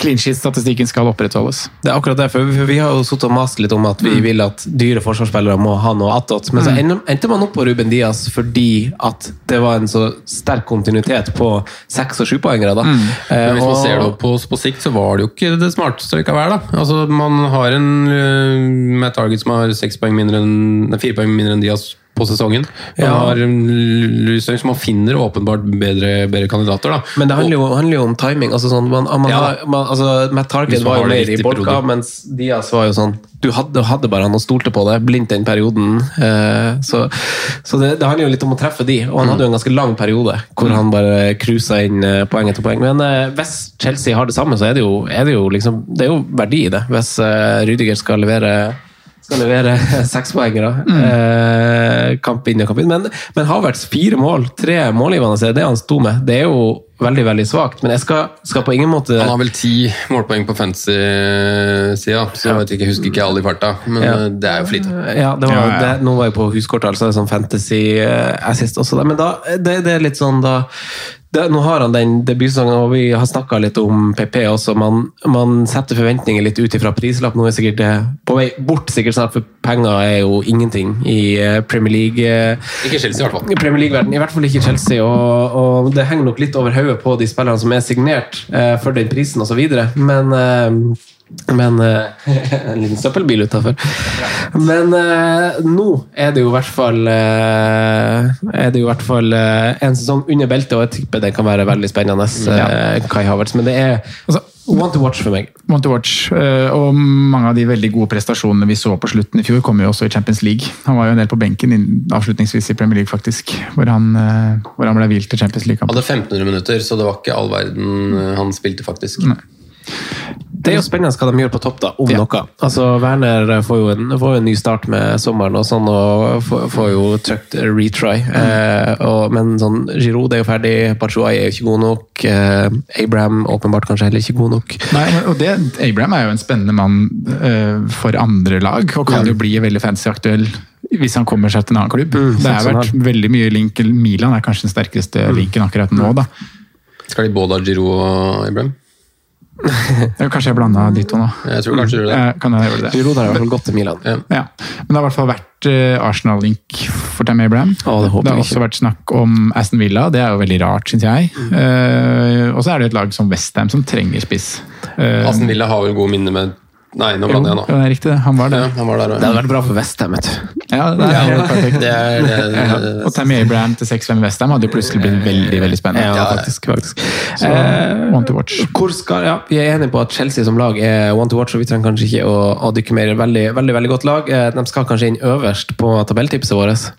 clean sheet-statistikken skal opprettholdes. Det er akkurat det, for vi, har jo sittet og mast litt om at vi vil at dyre forsvarsspillere må ha noe attåt. Men så endte man opp på Ruben Diaz fordi at det var en så sterk kontinuitet på seks- og sjupoengere. da. Eh, hvis man og- ser det opp på, på sikt, så var det jo ikke det smarteste likevel. da. Altså, Man har en uh, med Target som har seks poeng mindre enn, fire poeng mindre enn Diaz på sesongen. Man Ja. har som man finner åpenbart bedre, bedre kandidater. da. Men det handler jo, handler jo om timing. altså sånn, man, man Ja. har, man, altså, Matt Tarkin var jo mer i bolka, mens Diaz var jo sånn Du hadde, hadde bare han og stolte på det, blindt den perioden. Eh, så så det, det handler jo litt om å treffe de, og han hadde jo en ganske lang periode hvor han bare cruisa inn eh, poeng etter poeng. Men eh, hvis Chelsea har det samme, så er det jo, er det jo, liksom, det er jo verdi i det. Hvis eh, Rydiger skal levere skal levere sekspoengere. Eh, kamp inn og kamp inn. Men, men Havertz fire mål, tre målgivende, er det han sto med. Det er jo veldig veldig svakt. Men jeg skal, skal på ingen måte Han har vel ti målpoeng på fantasy-sida, så jeg vet ikke, jeg husker ikke alle i farta. Men Ja. uh, det er jo for lite. Ja, det var, Ja, ja. Det, nå var jeg på huskortet, altså det sånn fantasy eh, assist også. Men da, det, det er litt sånn da det, Nå har han den debutsesongen, og vi har snakka litt om PP også. Man, man setter forventninger litt ut ifra prislapp. Nå er sikkert det på vei bort, sikkert snart, for penger er jo ingenting i eh, Premier League. eh, Ikke Chelsea, i hvert fall. i Premier League-verden, I hvert fall ikke Chelsea. Og, og det henger nok litt over hodet på de spillerne som er signert eh, for den prisen osv. Men eh, men eh, En liten søppelbil utafor. Men eh, nå er det jo i hvert fall eh, Er det jo i hvert fall en sesong under beltet, og jeg tipper den kan være veldig spennende. Kai Havertz, Men det er Altså, one to watch for meg. Want to watch, og mange av de veldig gode prestasjonene vi så på slutten i fjor, kom jo også i Champions League. Han var jo en del på benken avslutningsvis i Premier League, faktisk, hvor han, hvor han ble hvilt til Champions League-kamp. Hadde 1500 minutter, så det var ikke all verden han spilte, faktisk. Det er jo spennende hva de gjør på topp, da, om Ja. noe. Altså, Werner får jo, en, får jo en ny start med sommeren, og sånn, og får, får jo trykt retry. Eh, og, men sånn, Giroud er jo ferdig, Batshuayi er jo ikke god nok. Eh, Abraham åpenbart kanskje heller ikke god nok. Nei, og det, Abraham er jo en spennende mann eh, for andre lag, og kan jo bli veldig fancy aktuell hvis han kommer seg til en annen klubb. Mm, det har sånn vært veldig mye link, Milan er kanskje den sterkeste linken akkurat nå, da. Skal de både ha Giroud og Ibrahim? Kanskje jeg blanda de to nå. Jeg tror kanskje du gjør det. Eh, Kan jeg gjøre det? Giroud deg i hvert fall gått til Milan. Ja. Ja. Men det har i hvert fall vært eh, Arsenal-link for Tam Abraham. Å, det håper det har jeg også ikke. vært snakk om Aston Villa, det er jo veldig rart, syns jeg. Eh, og så er det et lag som Westham som trenger spiss. Uh, Aston Villa har vel gode minner med Nei, nå blander jeg nå. Det er riktig. Han var der. Ja, han var der Det hadde vært bra for Westham, vet du. Ja, det er helt perfekt. Det er, det, Ja. Og Tammy Abraham til 6-5 i Westham hadde jo plutselig blitt veldig veldig spennende. Ja, ja. faktisk. faktisk. Så, Eh, want to watch. Hvor skal, ja, Vi er enige på at Chelsea som lag er one to watch, og vi trenger kanskje ikke å, å dykke mer. Veldig, veldig veldig godt lag. Eh, De skal kanskje inn øverst på tabelltipset vårt.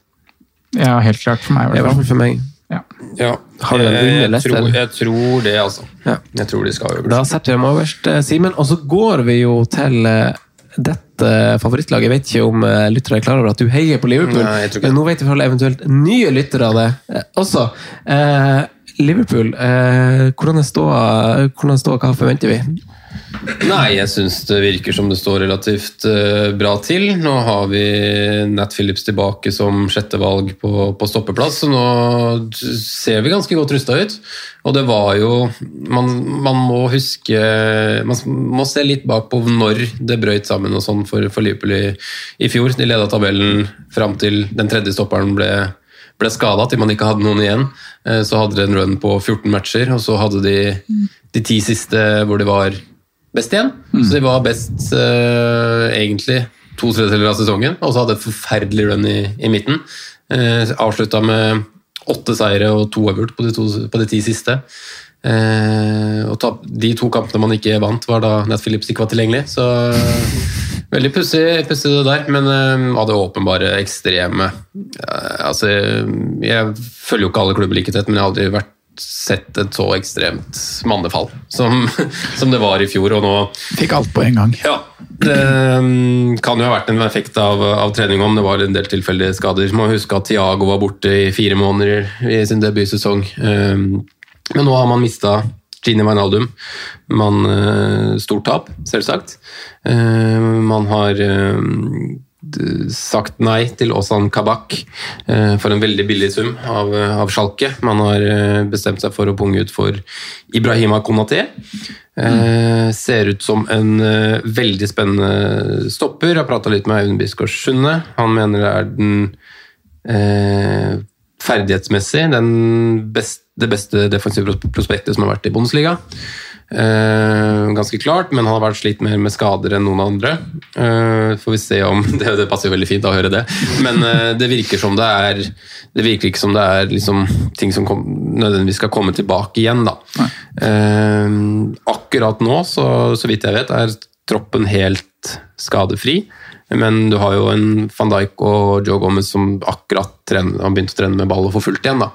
Ja, helt klart for meg. I hvert fall. for meg. Ja. ja. Har du en jeg, underlett, tror, jeg tror det, altså. Ja. Jeg tror de skal øverst. Da setter vi dem øverst, eh, Simen. Og så går vi jo til eh, dette favorittlaget. Jeg vet ikke om eh, lyttere er klar over at du heier på Liverpool. Nei, jeg. Men nå vet vi forholdet eventuelt nye lyttere av det også. Eh, Liverpool, eh, hvordan står? Hva forventer vi? Nei, jeg syns det virker som det står relativt eh, bra til. Nå har vi Nat Phillips tilbake som sjettevalg på, på stoppeplass, så nå ser vi ganske godt rusta ut. Og det var jo man, man, må huske Man må se litt bak på når det brøyt sammen og sånn for, for Liverpool i, i fjor. De leda tabellen fram til den tredje stopperen ble ble skada til man ikke hadde noen igjen. Eh, så hadde de en run på 14 matcher, og så hadde de de ti siste hvor de var best igjen. Mm. Så de var best uh, egentlig to tredjedeler av sesongen, og så hadde et forferdelig run i, i midten. Uh, Avslutta med åtte seire og to avgjort på, de på de ti siste. Uh, og tap, de to kampene man ikke vant, var da Nat Phillips ikke var tilgjengelig. Så veldig pussig pussig det der, men uh, av det åpenbare ekstreme uh, Altså, jeg følger jo ikke alle klubber like tett, men jeg har aldri vært sett et så ekstremt mannefall som, som det var i fjor. og nå Fikk alt på en gang. ja, det um, kan jo ha vært en effekt av, av trening om det var en del tilfeldige skader. Må huske at Tiago var borte i fire måneder i sin debutsesong. Um, men nå har man mista Gini Wijnaldum. Man, uh, stort tap, selvsagt. Uh, man har um, sagt nei til Ozan Kabak uh, for en veldig billig sum av, av Schalke. Man har uh, bestemt seg for å punge ut for Ibrahima Konaté. Mm. ser ut som en eh, veldig spennende stopper. Jeg har prata litt med Eivind Bisgaard Sunde. Han mener det er den eh, ferdighetsmessig den best, det beste defensive prospektet som har vært i Bundesliga. Eh, ganske klart, men han har vært slitt mer med skader enn noen andre. Eh, får vi se om Det, det passer jo veldig fint å høre det, men eh, det virker som det er Det virker ikke som det er liksom, ting som kom, nødvendigvis skal komme tilbake igjen, da. Eh, akkurat nå, så, så vidt jeg vet, er troppen helt skadefri. Men du har jo en van Dijk og Joe Gomez som akkurat trener, har begynt å trene med ball og få fullt igjen. da.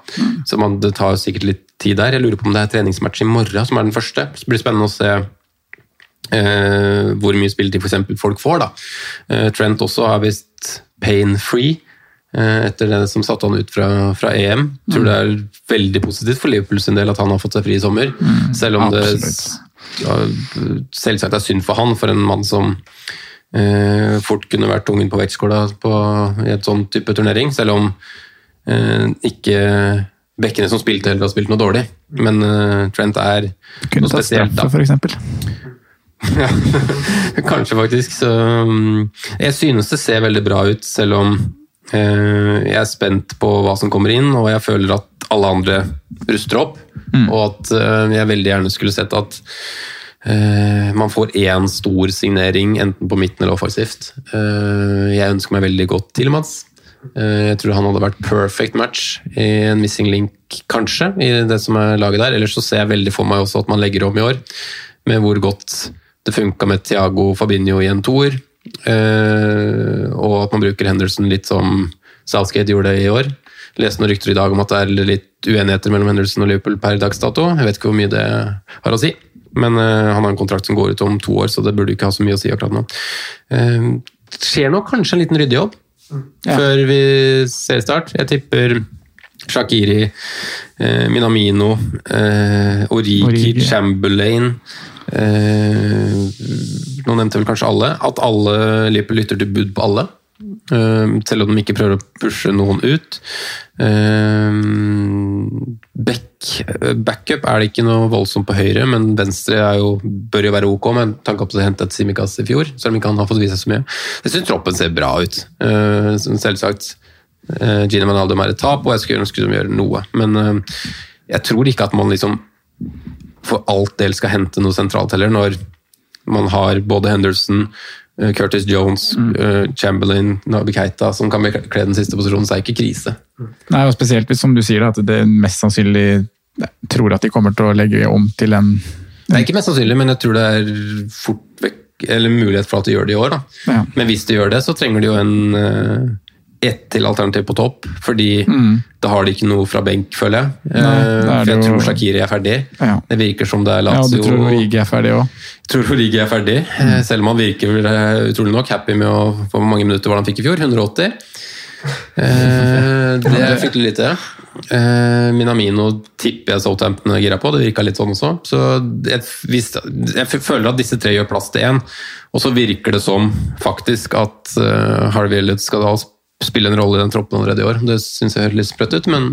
Så man, det tar sikkert litt tid der. Jeg lurer på om det er treningsmatch i morgen som er den første. Så det blir spennende å se eh, hvor mye spilletid for eksempel folk får. da. Eh, Trent også har visst pain-free eh, etter det som satte han ut fra, fra EM. Tror det er veldig positivt for Liverpool sin del at han har fått seg fri i sommer. selv om det ja, selvsagt er synd for han, for en mann som eh, fort kunne vært tungen på vektskåla på, i et sånn type turnering, selv om eh, ikke bekkene som spilte heller har spilt noe dårlig. Men uh, Trent er Kunne noe tatt spesielt, straffe, da. for eksempel. Ja, kanskje faktisk. Så, um, jeg synes det ser veldig bra ut, selv om eh, jeg er spent på hva som kommer inn, og jeg føler at alle andre ruster opp. Og at eh, jeg veldig gjerne skulle sett at man får én stor signering, enten på midten eller offensivt. Jeg ønsker meg veldig godt Tilemans. Eh, Jeg tror han hadde vært perfect match i en missing link, kanskje, i det som er laget der. Ellers så ser jeg veldig for meg også at man legger om i år, med hvor godt det funka med Thiago Fabinho i en toer. eh, Og at man bruker Henderson litt som Southgate gjorde det i år. Jeg Leste noen rykter i dag om at det er litt uenigheter mellom Henderson og Liverpool per dags dato. Jeg vet ikke hvor mye det har å si. Men eh, han har en kontrakt som går ut om to år, så det burde ikke ha så mye å si akkurat nå. Det skjer nok kanskje en liten ryddejobb før vi ser start. Jeg tipper Shakiri, eh, Minamino, eh, Origi, Origi. Chamberlain eh, Nå nevnte vel kanskje alle. At alle lytter til bud på alle. Eh, selv om de ikke prøver å pushe noen ut. Eh, back, backup er det ikke noe voldsomt på høyre, men venstre er jo, bør jo være ok, med tanke på å hente et Simikas i fjor. Selv om ikke han har fått vise seg så mye. Jeg syns troppen ser bra ut. Eh, selvsagt. Gina Gini er et tap, og jeg skulle ønske de gjør noe. Men eh, jeg tror ikke at man liksom for alt del skal hente noe sentralt heller, når man har både Henderson, eh, Curtis Jones, eh, Chamberlain, Nabi Keita som kan bekle den siste posisjonen, så er det ikke krise. Nei, og Spesielt hvis som du sier, at det mest sannsynlig tror at de kommer til å legge om til en Det er ikke mest sannsynlig, men jeg tror det er fort vekk, eller mulighet for at de gjør det i år. Ja. Men hvis de gjør det, så trenger de jo en eh, ett til alternativ på topp, fordi da har de ikke noe fra benk, føler jeg. Mm. Nei, Eh, for jeg jo- tror Shakiri er ferdig. Ja. Det virker som det er Lazio. Ja, du tror Origi er ferdig òg? Tror Origi er ferdig, mm. selv om han virker eh, utrolig nok happy med å få mange minutter var han fikk i fjor. 180. Eh, det er fryktelig lite. Eh, Minamino tipper jeg Southampton er gira på, det virka litt sånn også. Så jeg, jeg føler at disse tre gjør plass til én, og så virker det som faktisk at Harvey Elliot skal da spille en rolle i den troppen allerede i år. Det syns jeg høres litt sprøtt ut, men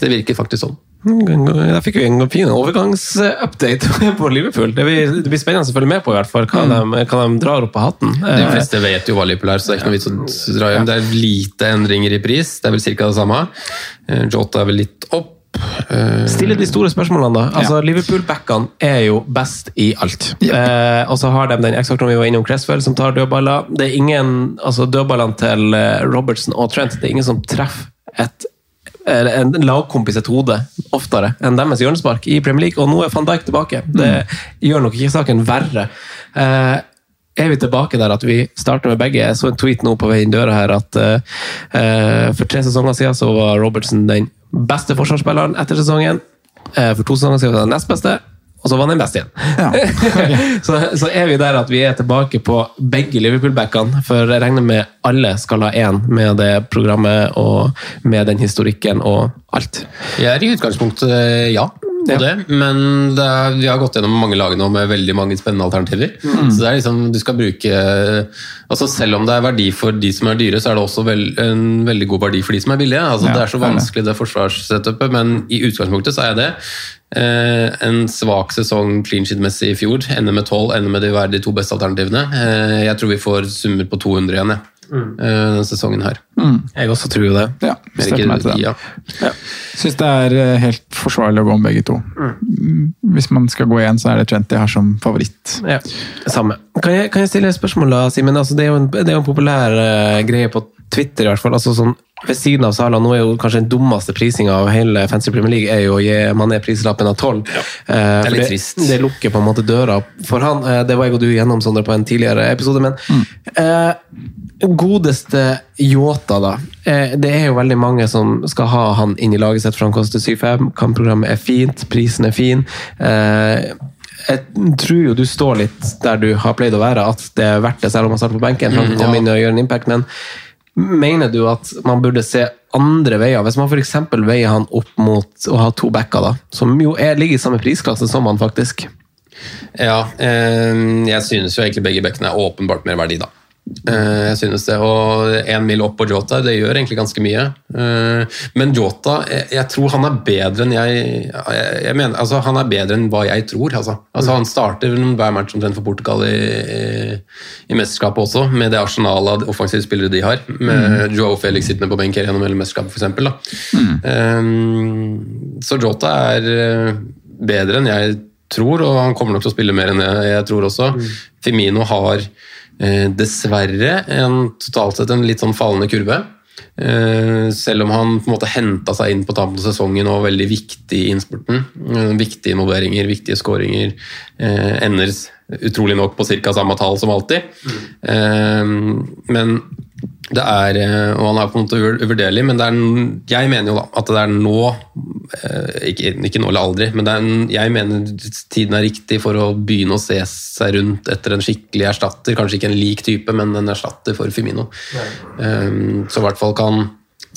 det virker faktisk sånn. Der fikk vi en fin overgangsupdate på Liverpool. Det blir, det blir spennende å følge med på i hvert fall, hva, de, hva de drar opp av hatten. De fleste vet jo hva Liverpool er, så det er ikke noe vits å dra hjem. Det er lite endringer i pris, det er vel ca. det samme. Eh, Jota er vel litt opp. Eh, Stille de store spørsmålene, da. Altså, Liverpool-backene er jo best i alt. Eh, og så har de den X-faktoren vi var innom, Cresswell, som tar dødballer. Det er ingen, altså Dødballene til eh, Robertson og Trent, det er ingen som treffer et en lagkompis et hode oftere enn deres hjørnespark i Premier League, og nå er van Dijk tilbake. Det gjør nok ikke saken verre. Eh, er vi tilbake der at vi starter med begge? Jeg så en tweet nå på vei inn døra her at uh, for tre sesonger siden så var Robertson den beste forsvarsspilleren etter sesongen. Eh, for to sesonger siden var han nest beste, og så var han den beste igjen. så, så er vi der at vi er tilbake på begge Liverpool-backene, for jeg regner med alle skal ha én med det programmet og med den historikken og alt. Jeg er i utgangspunktet eh, ja. På Ja. Det, men det er, vi har gått gjennom mange lag nå med veldig mange spennende alternativer. Mm. Så det er liksom, du skal bruke altså Selv om det er verdi for de som er dyre, så er det også vel, en veldig god verdi for de som er billige. Altså, Ja, det er så vanskelig det forsvarssetupet, men i utgangspunktet så er det eh, en svak sesong clean sheet-messig i fjor. Ender med 12, ender med de, de to beste alternativene. Eh, jeg tror vi får summer på 200 igjen, jeg. Mm. Eh, denne sesongen her. Jeg også tror jo det. Ja, støtter meg til det. ja. Syns det er eh, helt forsvarlig å gå om begge to. Mm, Hvis man skal gå igjen, så er det Trent jeg har som favoritt. Ja, samme. Kan jeg, kan jeg stille et spørsmål, da, Simen? Altså, det, er jo en, det er jo en populær uh, greie på Twitter, i hvert fall. Altså, sånn, ved siden av Sala, nå er jo kanskje den dummeste prisinga av hele Fancy Premier League er jo å gi Mané prislappen av tolv. Det er litt trist. Det lukker på en måte døra for han. Eh, det var jeg og du igjennom, Sondre, på en tidligere episode. Men eh, godeste Yota, da. Eh, det er jo veldig mange som skal ha han inn i laget sitt, for han koster 7-5. Kampprogrammet er fint, prisen er fin. Eh, jeg tror jo du står litt der du har pleid å være, at det er verdt det, selv om han starter på benken. for han kommer inn og gjør en impact, men Mener du at man burde se andre veier? Hvis man f.eks. veier han opp mot å ha to backer, da, som jo er, ligger i samme prisklasse som han faktisk. Ja, eh, jeg synes jo egentlig begge bekkene er åpenbart mer verdi, da. Eh, jeg synes det, og En mil opp på Jota, det gjør egentlig ganske mye. Eh, men Jota, jeg, jeg tror han er bedre enn jeg, jeg, mener, altså Han er bedre enn hva jeg tror. Altså. Altså, han starter hver match omtrent for Portugal i, i, mesterskapet også, med det arsenalet av offensive spillere de har. Med Joe Felix sittende på benk gjennom hele mesterskapet, f.eks. Mm. så Jota er eh, bedre enn jeg tror, og han kommer nok til å spille mer enn jeg, jeg tror også. Firmino har eh, dessverre en, totalt sett en litt sånn fallende kurve. Eh, selv om han på en måte henta seg inn på tampen av sesongen og var veldig viktig i innspurten. Eh, viktige involveringer, viktige skåringer. Eh, ender utrolig nok på ca. samme tall som alltid. Eh, men det er, eh, og han er på en måte uvur- uvurderlig, men det er, jeg mener jo da at det er nå eh, ikke, ikke nå eller aldri, men det er, jeg mener tiden er riktig for å begynne å se seg rundt etter en skikkelig erstatter. Kanskje ikke en lik type, men en erstatter for Fimino. Um, så i hvert fall kan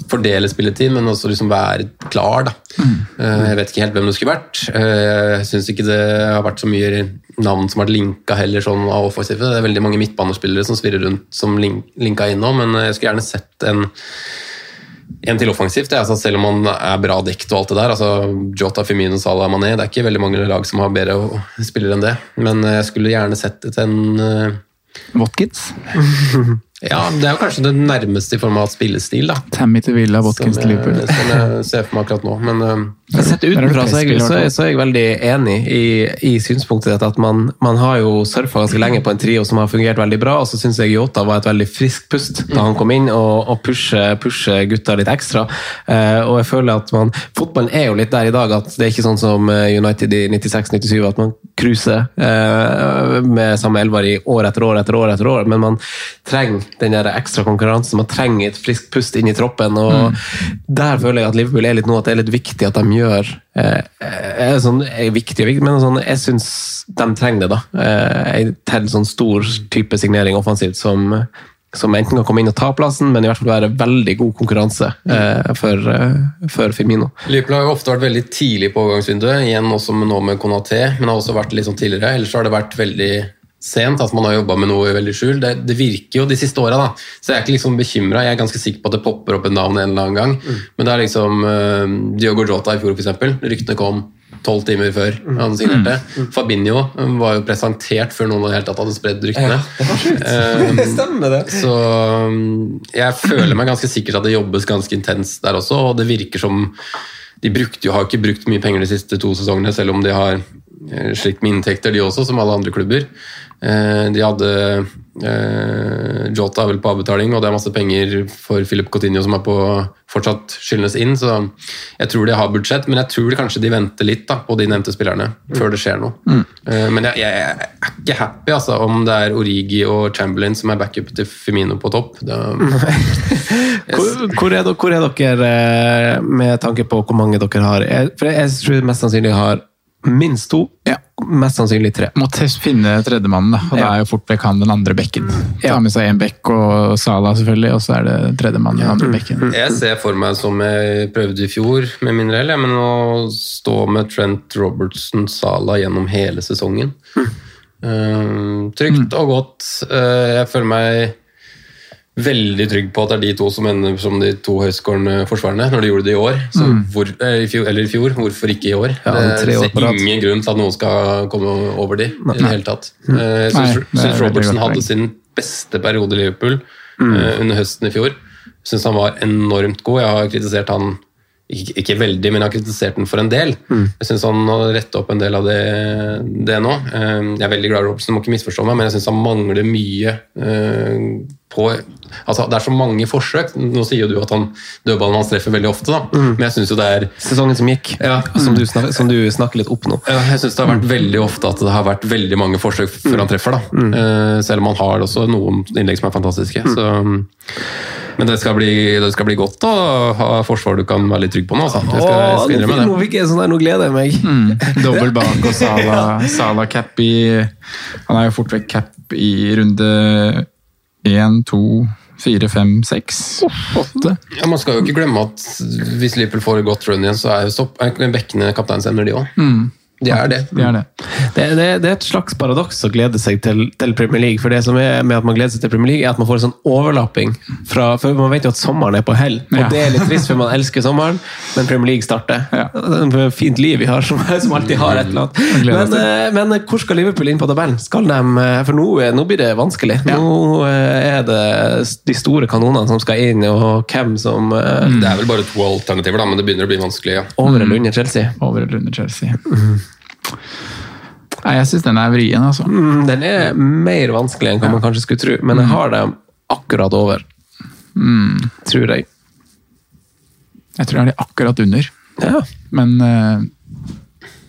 fordele spilletid, men også liksom være klar. Da. Eh, jeg vet ikke helt hvem det skulle vært. Eh, jeg syns ikke det har vært så mye navn som har vært linka heller sånn av offensive. Det er veldig mange midtbanespillere som svirrer rundt som link, linka inn nå, men jeg skulle gjerne sett en en til offensivt, altså selv om han er bra dekt og alt det der. altså Jota, Firmino, Salah, Mané. Det er ikke veldig mange lag som har bedre spillere enn det. Men jeg skulle gjerne sett et en uh... Watkins. Ja, det er jo kanskje det nærmeste i form av spillestil, da. Tammy til Villa, Watkins til Liverpool. som jeg ser for meg akkurat nå. Men uh, Sett utenfra så er, jeg, så, er, så er jeg veldig enig i, i synspunktet ditt. At man, man har jo surfa ganske lenge på en trio som har fungert veldig bra, og så syns jeg Yota var et veldig friskt pust da han kom inn og, og pusher pushe gutta litt ekstra. Uh, og jeg føler at man Fotballen er jo litt der i dag at det er ikke sånn som eh, United i 96-97, at man cruiser uh, med samme elver i år etter år etter år etter år, men man trenger den der ekstra konkurransen. Man trenger et friskt pust inn i troppen. og Der føler jeg at Liverpool er litt nå, at det er litt viktig at de gjør eh, er sånn, er viktig men sånn, jeg syns de trenger det. da. Eh, en til sånn stor type signering offensivt som som enten kan komme inn og ta plassen, men i hvert fall være veldig god konkurranse eh, for, eh, for Firmino. Liverpool har jo ofte vært veldig tidlig på overgangsvinduet, igjen også med, nå med Conaté, men har også vært litt sånn tidligere. Ellers har det vært veldig sent, at man har jobba med noe i veldig skjul. Det, det virker jo de siste åra. Så jeg er ikke liksom bekymra. Jeg er ganske sikker på at det popper opp et navn en eller annen gang. Men det er liksom uh, Diogo Jota i fjor, f.eks. Ryktene kom tolv timer før han signerte. Fabinho var jo presentert før noen hadde, det hadde spredd ryktene. det stemmer, det. Så jeg føler meg ganske sikker at det jobbes ganske intenst der også, og det virker som de brukte jo, har ikke brukt mye penger de siste to sesongene, selv om de har eh, slitt med inntekter, de også, som alle andre klubber. Eh, De hadde eh, Jota vel på avbetaling, og det er masse penger for Philip Coutinho som er på fortsatt skyldnes inn, så jeg tror de har budsjett, men jeg tror kanskje de venter litt da, på de nevnte spillerne før det skjer noe. Eh, Men jeg, jeg er ikke happy altså, om det er Origi og Chamberlain som er backup til Firmino på topp. Det, Hvor, hvor, er hvor er dere med tanke på hvor mange dere har? For jeg tror mest sannsynlig har minst to, mest sannsynlig tre. Må finne tredjemannen, da. Og da Ja. er jo fort vekk han den andre bekken. Ja. Ta med seg en bekk og Sala, selvfølgelig, og så er det tredjemannen den andre bekken. Jeg ser for meg som jeg prøvde i fjor, med mindre hell, men å stå med Trent Robertson Sala gjennom hele sesongen. Eh, trygt og godt. Uh, jeg føler meg veldig trygg på at det er de to som ender som de to høyskårende forsvarerne, når de gjorde det i år. Så hvor, eh, i fjor, eller i fjor, hvorfor ikke i år? Ja, det er ingen grunn til at noen skal komme over de i det hele tatt. Eh, Jeg Nei, syns er Robertson hadde sin beste periode i Liverpool eh, under høsten i fjor. Syns han var enormt god. Jeg har kritisert han ikke, ikke veldig, men jeg har kritisert den for en del. Jeg syns han har retta opp en del av det, det nå. Jeg er veldig glad i Robertson, må ikke misforstå meg, men jeg syns han mangler mye på Altså, det er så mange forsøk. Nå sier jo du at han dødballen hans treffer veldig ofte, da. men jeg syns jo det er Sesongen som gikk, Ja. som, du snakker, som du snakker litt opp nå. ja, jeg synes det har vært veldig ofte at det har vært veldig mange forsøk før han treffer. da. Uh, selv om han har også noen innlegg som er fantastiske. Så, men det skal, bli, det skal bli godt å ha forsvar du kan være litt trygg på nå. Altså. Jeg skal, jeg skal innrømme nå det. fikk jeg sånn der, nå gleder jeg meg. Mm. Dobbel bak og Sala, Sala cap i Han er jo fort vekk cap i runde én, to, fire, fem, seks, åtte. Ja, man skal jo ikke glemme at hvis Liverpool får et godt run igjen, så er jo stopp, bekkene kapteinsemner, de òg. De er det. Det er det. Det, det, det er et slags paradoks å glede seg til, til Premier League. For det som er med at man gleder seg til Premier League, er at man får en sånn overlapping. Fra, for Man vet jo at sommeren er på hell, og Ja. det er litt trist, for man elsker sommeren, men Premier League starter. Ja. Det er et fint liv vi har, som, som alltid har et eller annet. Men, eh, men hvor skal Liverpool inn på tabellen? Skal de, eh, for nå, nå blir det vanskelig. Nå eh, er det de store kanonene som skal inn, og hvem som eh, Det er vel bare to alternativer, da, men det begynner å bli vanskelig. ja. over eller under Chelsea. Over eller under Chelsea. Nei, jeg syns den er vrien, altså. Mm, Den er mer vanskelig enn hva man kanskje skulle tro, men jeg har dem akkurat over. Tror jeg. Jeg tror jeg har de akkurat under. Ja. Men uh,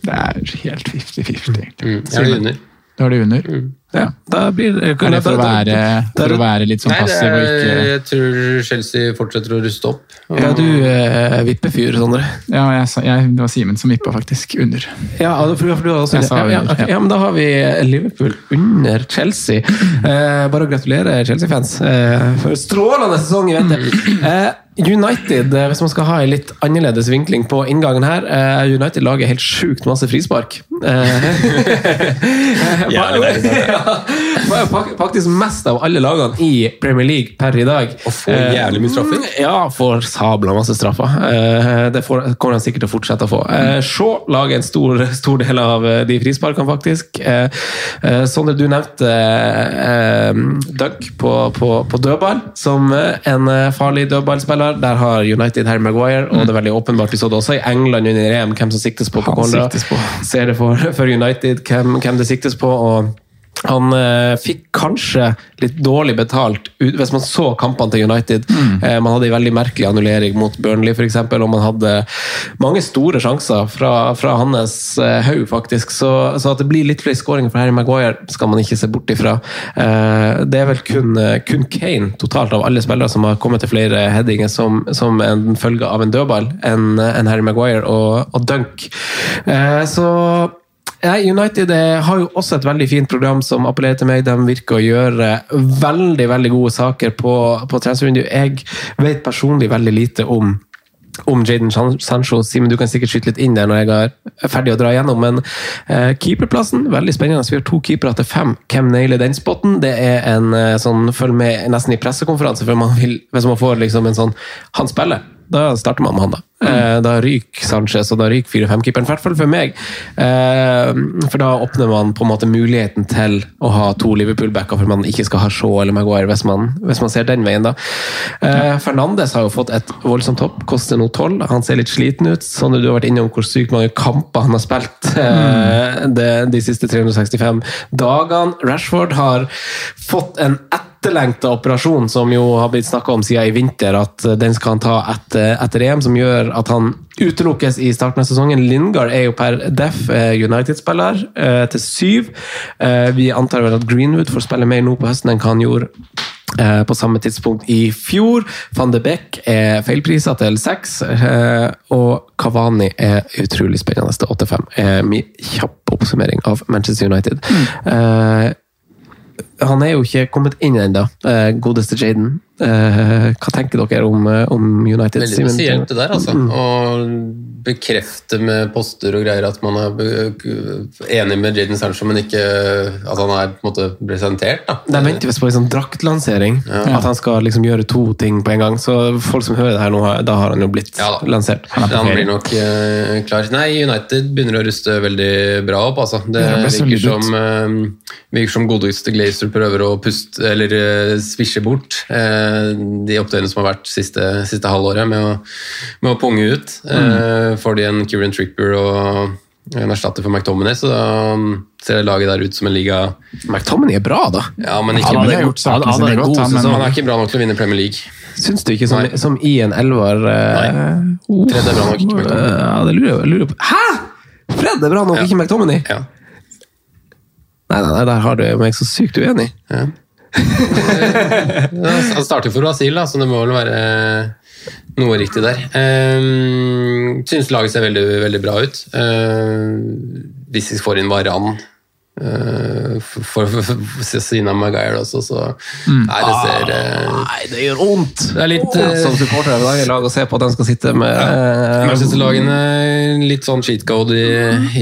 det er helt 50-50, egentlig. Mm, jeg er under. Du har de under? ja. Da blir det Er det for å være, for å være litt sånn passiv og er, ikke jeg tror Chelsea fortsetter å ruste opp. Ja, du eh, vippefyr, Sondre. Ja, jeg, jeg, det var Simen som vippa faktisk under. Ja, for, for du har også ja, ja, ja. ja, men da har vi Liverpool under Chelsea. Eh, bare å gratulere Chelsea-fans eh, for strålende sesong i vente. Eh, United, eh, hvis man skal ha en litt annerledes vinkling på inngangen her eh, United lager helt sjukt masse frispark. Eh, ja, fak- faktisk mest av alle lagene i Premier League per i dag. Og får jævlig mye straffer. Eh, Ja, får sabla masse straffer. Det får, kommer han sikkert til å fortsette å få. Shaw lager en stor, stor del av de frisparkene, faktisk. Sondre, du nevnte Dunk på, på, på dødball som en farlig dødballspiller. Der har United Harry Maguire, og det er veldig åpenbart. Vi så det også i England under EM, hvem som siktes på på på. Ser det for, for United, hvem, hvem det siktes på. og han eh, fikk kanskje litt dårlig betalt ut, hvis man så kampene til United. Eh, man hadde en veldig merkelig annullering mot Burnley, f.eks., og man hadde mange store sjanser fra, fra hans eh, haug, faktisk. Så, så at det blir litt flere skåringer for Harry Maguire, skal man ikke se bort ifra. Eh, det er vel kun, eh, kun Kane totalt av alle spillere som har kommet til flere headinger som, som en følge av en dødball enn en Harry Maguire og, og Dunk. Eh, så United eh, har jo også et veldig fint program som appellerer til meg. De virker å gjøre veldig veldig gode saker på, på transfervinduet. Jeg vet personlig veldig lite om om Jaden Sancho. Simen, du kan sikkert skyte litt inn der når jeg er ferdig å dra gjennom, men eh, keeperplassen, veldig spennende. Vi har to keepere til fem. Hvem nailer den spotten? Det er en eh, sånn følg med nesten i pressekonferanse, man vil, hvis man får liksom en sånn Han spiller! Da starter man med han, da. Mm. da ryker Sanchez, og da ryker 4-5-keeperen. I hvert fall for meg. Eh, for da åpner man på en måte muligheten til å ha to Liverpool-backer, for man ikke skal ha Shaw eller Maguire, hvis man, hvis man ser den veien, da. Eh, Fernandes har jo fått et voldsomt topp, koster nå 12. Han ser litt sliten ut. Sånn du har vært innom hvor sykt mange kamper han har spilt de, de siste 365 dagene. Rashford har fått en ett etterlengta operasjon som jo har blitt snakka om siden i vinter, at den skal han ta etter, etter EM, som gjør at han utelukkes i starten av sesongen. Lingard er jo per def United-spiller eh, til syv. Eh, vi antar vel at Greenwood får spille mer nå på høsten enn hva han gjorde eh, på samme tidspunkt i fjor. Van de Beek er feilprisa til seks, eh, og Kavani er utrolig spennende til 8-5. Eh, Min kjapp oppsummering av Manchester United. Eh, han er jo ikke kommet inn ennå, eh, godeste Jaden. Eh, hva tenker dere om, eh, om United? Veldig spesielt det der, altså. Mm. Å bekrefte med poster og greier at man er enig med Jaden Sancho, men ikke at han er på en måte presentert. da. De venter visst på en sånn draktlansering. At han skal liksom gjøre to ting på en gang. Så folk som hører det her nå, da har han jo blitt lansert. Han, blir nok uh, klar. Nei, United begynner å ruste veldig bra opp. Altså. Det det virker som, uh, virker som godeste Glazer prøver å puste, eller uh, svisje bort eh, de opptøyene som har vært siste, siste halvåret, med å, med å punge ut. Eh, får de en Kieran Tripper og en erstatter for McTominay, så da ser ser laget der ut som en liga McTominay er bra, da. Ja, men ikke Han hadde gjort han godt, god han, men han er ikke bra nok til å vinne Premier League. Syns du ikke som, som i en elver uh, oh, Fred er bra nok, ikke McTominay. eh, Ja, det lurer jeg lurer jeg på. Hæ?! Fred er bra nok, Ja. ikke McTominay? Ja. Nei, nei, nei, der har du meg så sykt uenig. Ja. Ja, Han starter for Brasil, da, så det må vel være noe riktig der. Um, synes laget ser veldig, veldig bra ut. Uh, hvis vi får inn Varan uh, for, for, for siden av Maguire også, så Nei, det ser uh, Nei, det gjør vondt! Det er litt, eh, som supporter i dag i lag å se på at den skal sitte med eh, Manchester-lagene litt sånn cheat code i,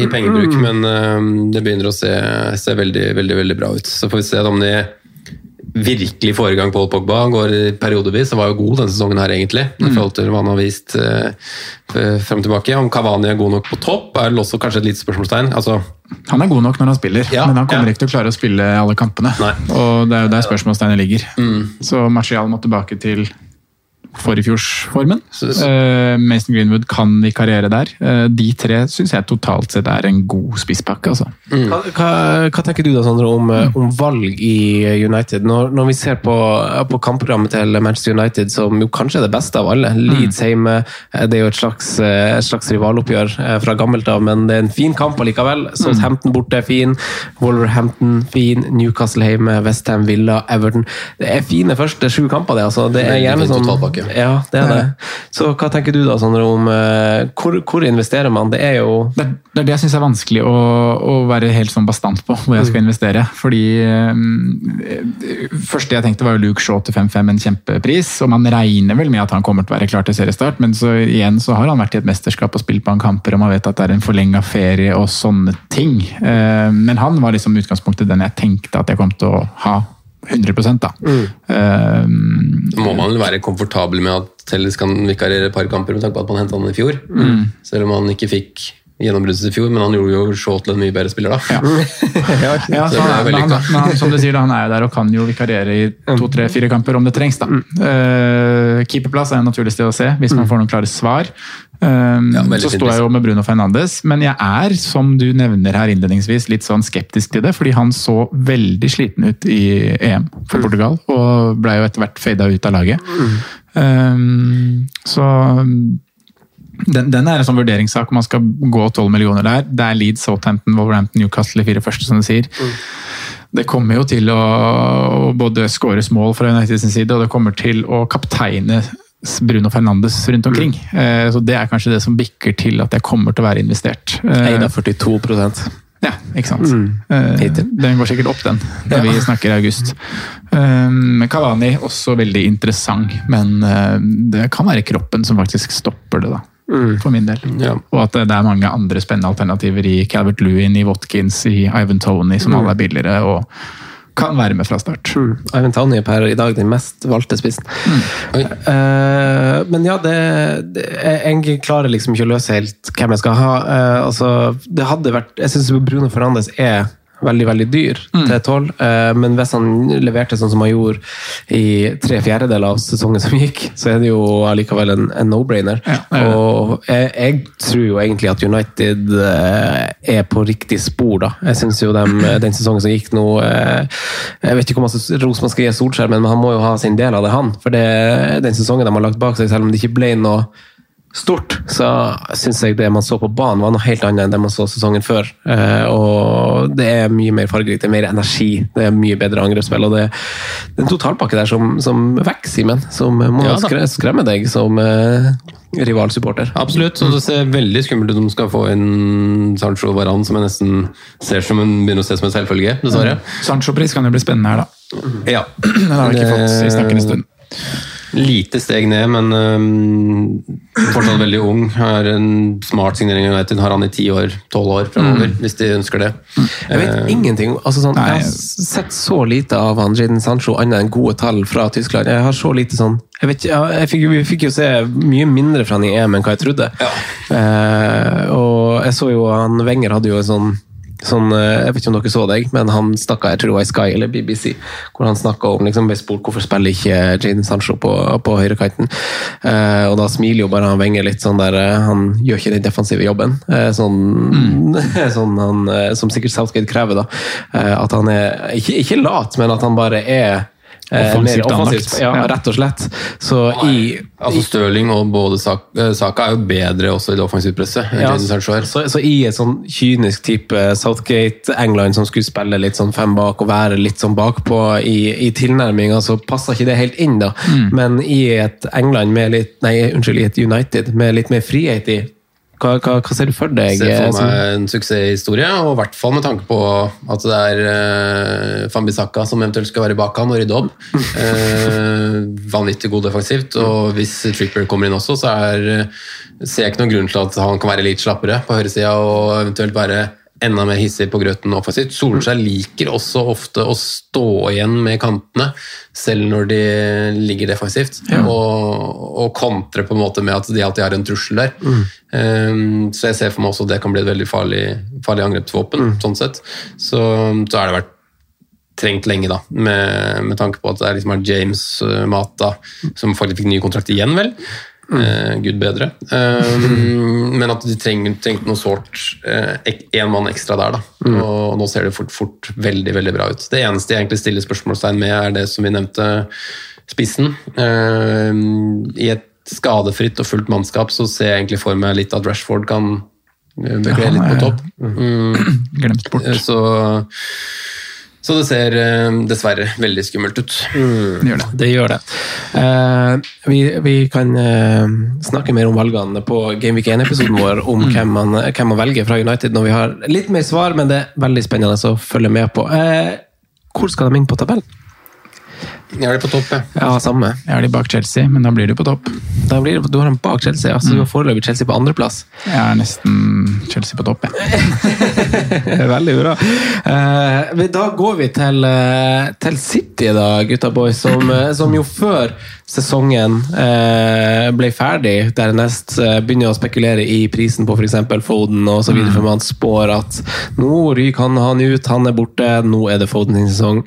i pengebruk, men um, det begynner å se, se veldig, veldig, veldig bra ut. Så får vi se om de virkelig får i gang Paul Pogba. Han går periodevis, og var jo god denne sesongen her egentlig, i forhold til hva han har vist eh, frem og tilbake. Om Cavani er god nok på topp, er det også kanskje et lite spørsmålstegn. Altså, Han er god nok når han spiller, Ja, men han kommer ja. ikke til å klare å spille alle kampene. Nei. Og det er jo der spørsmålstegnet ligger. Mm. Så Martial må tilbake til Så- Uh, Mason Greenwood kan i karriere der. Uh, de tre syns jeg totalt sett er en god spisspakke. Altså. Hva, hva, hva tenker du da, Sondre, om, eh, om valg i United? Når, når vi ser på, på kampprogrammet til Manchester United, som jo kanskje er det beste av alle. Leeds hjemme, eh, det er jo et slags, eh, et slags rivaloppgjør eh, fra gammelt av, men det er en fin kamp allikevel. Southampton borte er fin, Wolverhampton fin, Newcastle hjemme, Westham, Villa, Everton. Det er fine første sju kamper, det. Altså. Det er gjerne sånn totalpakke. Ja, det er det. Så hva tenker du da, Sondre, om eh, hvor, hvor investerer man? Det er jo Det, det er det jeg syns er vanskelig å, å være helt sånn bastant på hvor jeg skal investere. Fordi um, første jeg tenkte var jo Luke Shaw til 5-5, en kjempepris. Og man regner vel med at han kommer til å være klar til seriestart, men så igjen så har han vært i et mesterskap og spilt på en kamper, og man vet at det er en forlenga ferie og sånne ting. Uh, Men han var liksom utgangspunktet den jeg tenkte at jeg kom til å ha 100 da. Mm. Da må man vel være komfortabel med at Telles kan vikarere et par kamper med tanke på at man hentet han i fjor. Selv om han ikke fikk gjennombruddet i fjor, men han gjorde jo Shaw til en mye bedre spiller da. Ja, ja så han, er, men han, men han, som du sier, da, han er jo der og kan jo vikarere i to, tre, fire kamper om det trengs. da. Eh, keeperplass er en naturlig sted å se, hvis man får noen klare svar. Um, Ja, så står jeg jo med Bruno Fernandes, men jeg er, som du nevner her innledningsvis, litt sånn skeptisk til det, fordi han så veldig sliten ut i EM for Portugal, og ble jo etter hvert fada ut av laget. Um, så den, den er en sånn vurderingssak om man skal gå 12 millioner der. Det er Leeds, Southampton, Wolverhampton, Newcastle i fire første, som du sier. Det kommer jo til å, både skåres mål fra Uniteds side, og det kommer til å kapteine Bruno Fernandes rundt omkring. Mm. Så Det er kanskje det som bikker til at jeg kommer til å være investert. Eida Eid av 42 Ja, ikke sant. Mm. den går sikkert opp, den, når vi snakker august. Um, Kavani også veldig interessant, men eh, det kan være kroppen som faktisk stopper det, da. For min del. Og at det er mange andre spennende alternativer i Calvert Lewin, i Watkins, i Ivan Tony, som alle er billigere og kan være med fra start. Ivan Tony er per i dag den mest valgte spissen. Uh, men ja, det, det Jeg klarer liksom ikke å løse helt hvem jeg skal ha. Uh, altså, det hadde vært Jeg syns Bruno Fernandes er veldig veldig dyr til tolv, eh, men hvis han leverte sånn som han gjorde i tre fjerdedeler av sesongen som gikk, så er det jo allikevel en, en no-brainer. Og jeg, jeg tror jo egentlig at United eh, er på riktig spor, da. Jeg syns jo dem, den sesongen som gikk nå eh, Jeg vet ikke hvor masse ros man skal gi Solskjær, men han må jo ha sin del av det, han. For det, den sesongen de har lagt bak seg, selv om det ikke ble noe stort, så syns jeg det man så på banen var noe helt annet enn det man så sesongen før. Eh, og det er mye mer fargerikt, det er mer energi, det er mye bedre angrepsspill. Og det, det er en totalpakke der som, som vekk, Simen. Som må Ja skremme deg som eh, rivalsupporter. Absolutt, og det ser veldig skummelt ut om de skal få inn Sancho Varan, som jeg nesten ser som en, begynner å se som en selvfølge, dessverre. Sancho-pris kan jo bli spennende her, da. Ja. Den har vi ikke fått i snakkende stund. Lite steg ned, men um, fortsatt veldig ung. Har en smart signering i United. Har han i ti år, tolv år fremover, hvis de ønsker det. Jeg vet uh, ingenting. altså sånn, Jeg har sett så lite av han Jaden Sancho, annet enn gode tall fra Tyskland. Jeg har så lite sånn jeg vet, ikke, jeg fikk, Vi fikk jo se mye mindre fra han i EM enn hva jeg trodde. Eh, og jeg så jo han Wenger hadde jo en sånn Sånn, eh, jeg vet ikke om dere så deg, men han snakka jeg tror det var i Sky eller BBC, hvor han snakka om liksom, spurt hvorfor spiller ikke Jadon Sancho på, på høyrekanten. Eh, og da smiler jo bare han Wenger litt sånn der eh, Han gjør ikke den defensive jobben. Eh, sånn, sånn han, eh, som sikkert Southgate krever, da. Eh, at han er ikke, ikke lat, men at han bare er Offensivt mer offensivt. anlagt. Ja, Ja. rett og slett. Så i Altså Stirling og både eh, Saka er jo bedre også i det offensive presset. Ja, så, så i et sånn kynisk type Southgate England som skulle spille litt sånn fem bak og være litt sånn bakpå i, i tilnærminga, så passer ikke det helt inn, da. Men i et England med litt Nei, unnskyld, i et United med litt mer frihet i hva, hva, hva ser du for deg? ser eh, for meg en suksesshistorie, og i hvert fall med tanke på at det er uh, Fambisaka som eventuelt skal være bak han og rydde opp. Uh, vanvittig god defensivt, og hvis Tripper kommer inn også, så er, eh, ser jeg ikke noen grunn til at han kan være litt slappere på høyresida og eventuelt være enda mer hissig på grøten offensivt. Solskjær liker også ofte å stå igjen med kantene, selv når de ligger defensivt, og, og kontre på en måte med at de alltid har en trussel der. Um, så jeg ser for meg også at det kan bli et veldig farlig, farlig angrepsvåpen, sånn sett. Så, så har det vært trengt lenge, da, med, med tanke på at det liksom er James uh, Mata, som faktisk fikk ny kontrakt igjen, vel. Eh, Gud bedre. Um, men at de trenger, trengte noe sårt. Én mann ekstra der, da. Og nå ser det fort, fort veldig veldig bra ut. Det eneste jeg egentlig stiller spørsmålstegn med, er det som vi nevnte, spissen. Um, I et skadefritt og fullt mannskap så ser jeg egentlig for meg litt at Rashford kan eh, bekle litt på topp. Mm. Glemt bort. Eh, Så, så det ser eh, dessverre veldig skummelt ut. Det gjør det. Det gjør det. Eh, vi, vi kan eh, snakke mer om valgene på Gameweek 1-episoden vår, om hvem, man, hvem man velger fra United når vi har litt mer svar, men det er veldig spennende å følge med på. Eh, hvor skal de inn på tabellen? Jeg er de på topp, jeg. Ja, samme. Jeg har de bak Chelsea, men da blir de på topp. Da blir det, du har dem bak Chelsea, altså du har foreløpig Chelsea på andreplass. Er nesten Chelsea på topp, jeg. Veldig bra. Uh, da går vi til, uh, til City da, gutta boys, som, uh, som jo før sesongen ble ferdig, dernest begynner å spekulere i prisen på f.eks. Foden og så videre, for man spår at nå ryker han, han ut, han er borte, nå er det Foden sin sesong.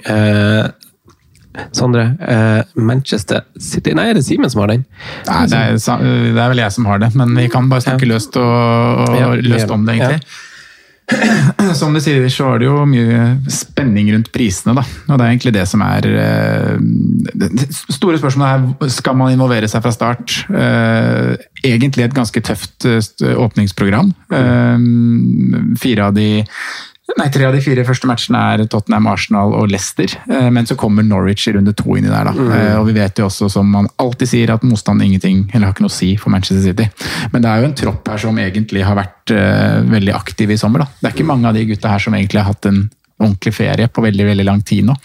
Sondre, eh, Manchester City Nei, er det Simen som har den? Nei, det er, det er vel jeg som har det, men vi kan bare snakke løst og, og Ja, løst om det, egentlig. Som du sier, så er det jo mye spenning rundt prisene, da. Og det er egentlig det som er eh, Det store spørsmålet er skal man involvere seg fra start. Eh, Egentlig et ganske tøft åpningsprogram. Eh, Fire av de Nei, Tre av de fire første matchene er Tottenham, Arsenal og Leicester. Eh, Men så kommer Norwich i runde to inni der. da. Mm. Eh, Og vi vet jo også, som man alltid sier, at motstand ingenting, eller har ikke noe å si for Manchester City. Men det er jo en tropp her som egentlig har vært uh, veldig aktiv i sommer. da. Det er ikke mange av de gutta her som egentlig har hatt en ordentlig ferie på veldig veldig lang tid nå.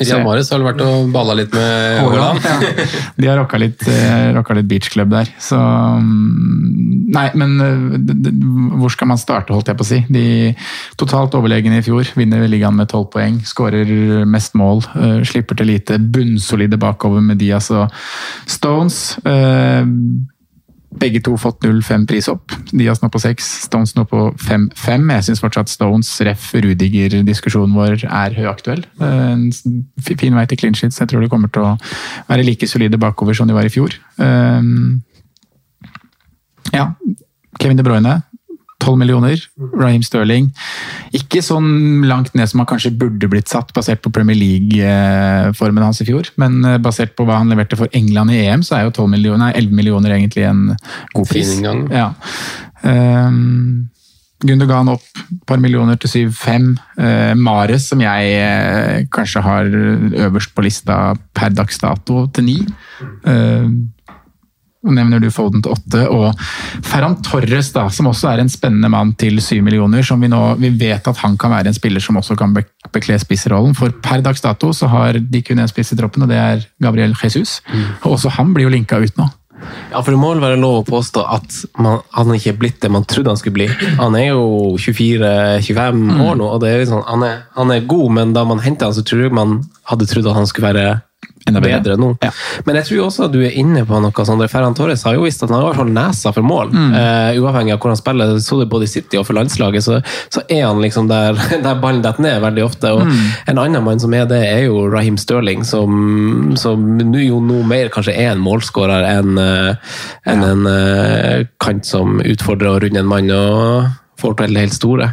Rian Mares har vært og balla litt med Haaland. Ja. De har rocka litt, eh, rocka litt beachclub der. Så mm, Nei, men eh, hvor skal man starte, holdt jeg på å si? De totalt overlegne i fjor. Vinner ligaen med tolv poeng. Skårer mest mål. eh, Slipper til lite. Bunnsolide bakover med Diaz og Stones. Begge to fått 0-5 pris opp. Diaz nå på 6, Stones nå på 5-5. Jeg syns fortsatt Stones, ref. Rudiger-diskusjonen vår er høyaktuell. En fin vei til clean sheets. Jeg tror de kommer til å være like solide bakover som de var i fjor. Eh, Ja, Kevin De Bruyne. 12 millioner. Raheem Sterling. Ikke sånn langt ned som han kanskje burde blitt satt, basert på Premier League-formen hans i fjor. Men eh, basert på hva han leverte for England i EM, så er jo 12 millioner, nei, 11 millioner egentlig en god pris. Ja. Um, Gundogan opp et par millioner til 7-5. Uh, Mares, som jeg uh, kanskje har øverst på lista per dags dato, til 9. Uh, og nevner du Foden til 8. Og Ferran Torres, da, som også er en spennende mann til 7 millioner. som Vi nå, vi vet at han kan være en spiller som også kan bekle spissrollen. For per dags dato så har de kun én spiss i troppen, og det er Gabriel Jesus. Og også han blir jo linka ut nå. Ja, for det må vel være lov å påstå at man, han ikke er blitt det man trodde han skulle bli. Han er jo 24-25 år nå, og det sånn, han, er, han er god, men da man hentet han, så tror jeg man hadde trodd at han skulle være Enda bedre. nå. Men jeg tror også at du er inne på noe, Sondre. Ferran Torres har jo visst at han har i hvert fall nesa for mål. Eh, uavhengig av hvor han spiller, så det både i City og for landslaget, så, så er han liksom der, der ballen detter ned veldig ofte. Og En annen mann som er det, er jo Raheem Sterling, som, som jo nå mer kanskje er en målskårer enn en, enn en uh, kant som utfordrer å runde en mann og får til det helt store.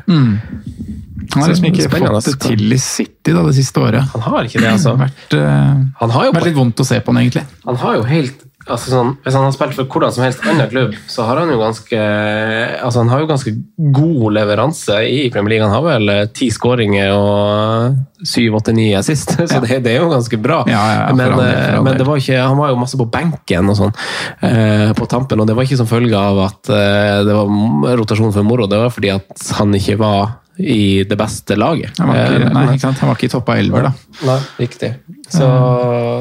Han har liksom ikke Spennende, fått det til i City da, det siste året. Han har ikke det, altså. Vært, uh, Han har jo vært litt vondt å se på han, egentlig. Han har jo helt altså sånn, Hvis han har spilt for hvordan som helst annen klubb, så har han jo ganske altså han har jo ganske god leveranse i Premier League. Han har vel eh, ti skåringer og syv, åtte, ni assist, så det, det er jo ganske bra. Ja, ja, ja, men for eh, men det var ikke, han var jo masse på benken og sånn eh, på tampen, og det var ikke som følge av at eh, det var rotasjon for moro, det var fordi at han ikke var i det beste laget. Han var ikke, Eh, nei, ikke sant? Han var ikke i toppa elver, da. Nei, riktig. Så,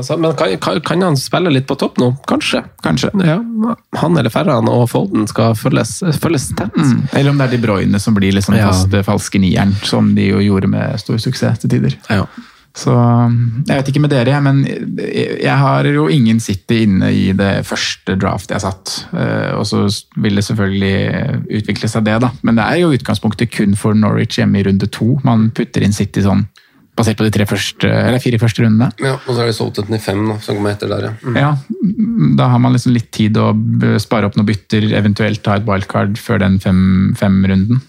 så, men kan, kan, kan han spille litt på topp nå? Kanskje. Kanskje. Ja, han eller Ferran og Folden skal følges, følges tett. Mm. Eller om det er De Bruyne som blir liksom Ja. fast falske nieren, som de jo gjorde med stor suksess til tider. Ja. Så jeg vet ikke med dere, men jeg har jo ingen City inne i det første draftet jeg satt. Eh, Og så vil det selvfølgelig utvikle seg det, da. Men det er jo utgangspunktet kun for Norwich hjemme i runde to. Man putter inn City sånn basert på de tre første, eller fire første rundene. Ja, og så er det Southampton i fem, da, som kommer etter der, ja. Ja, da har man liksom litt tid å spare opp noen bytter, eventuelt ta et wildcard før den fem- fem-runden.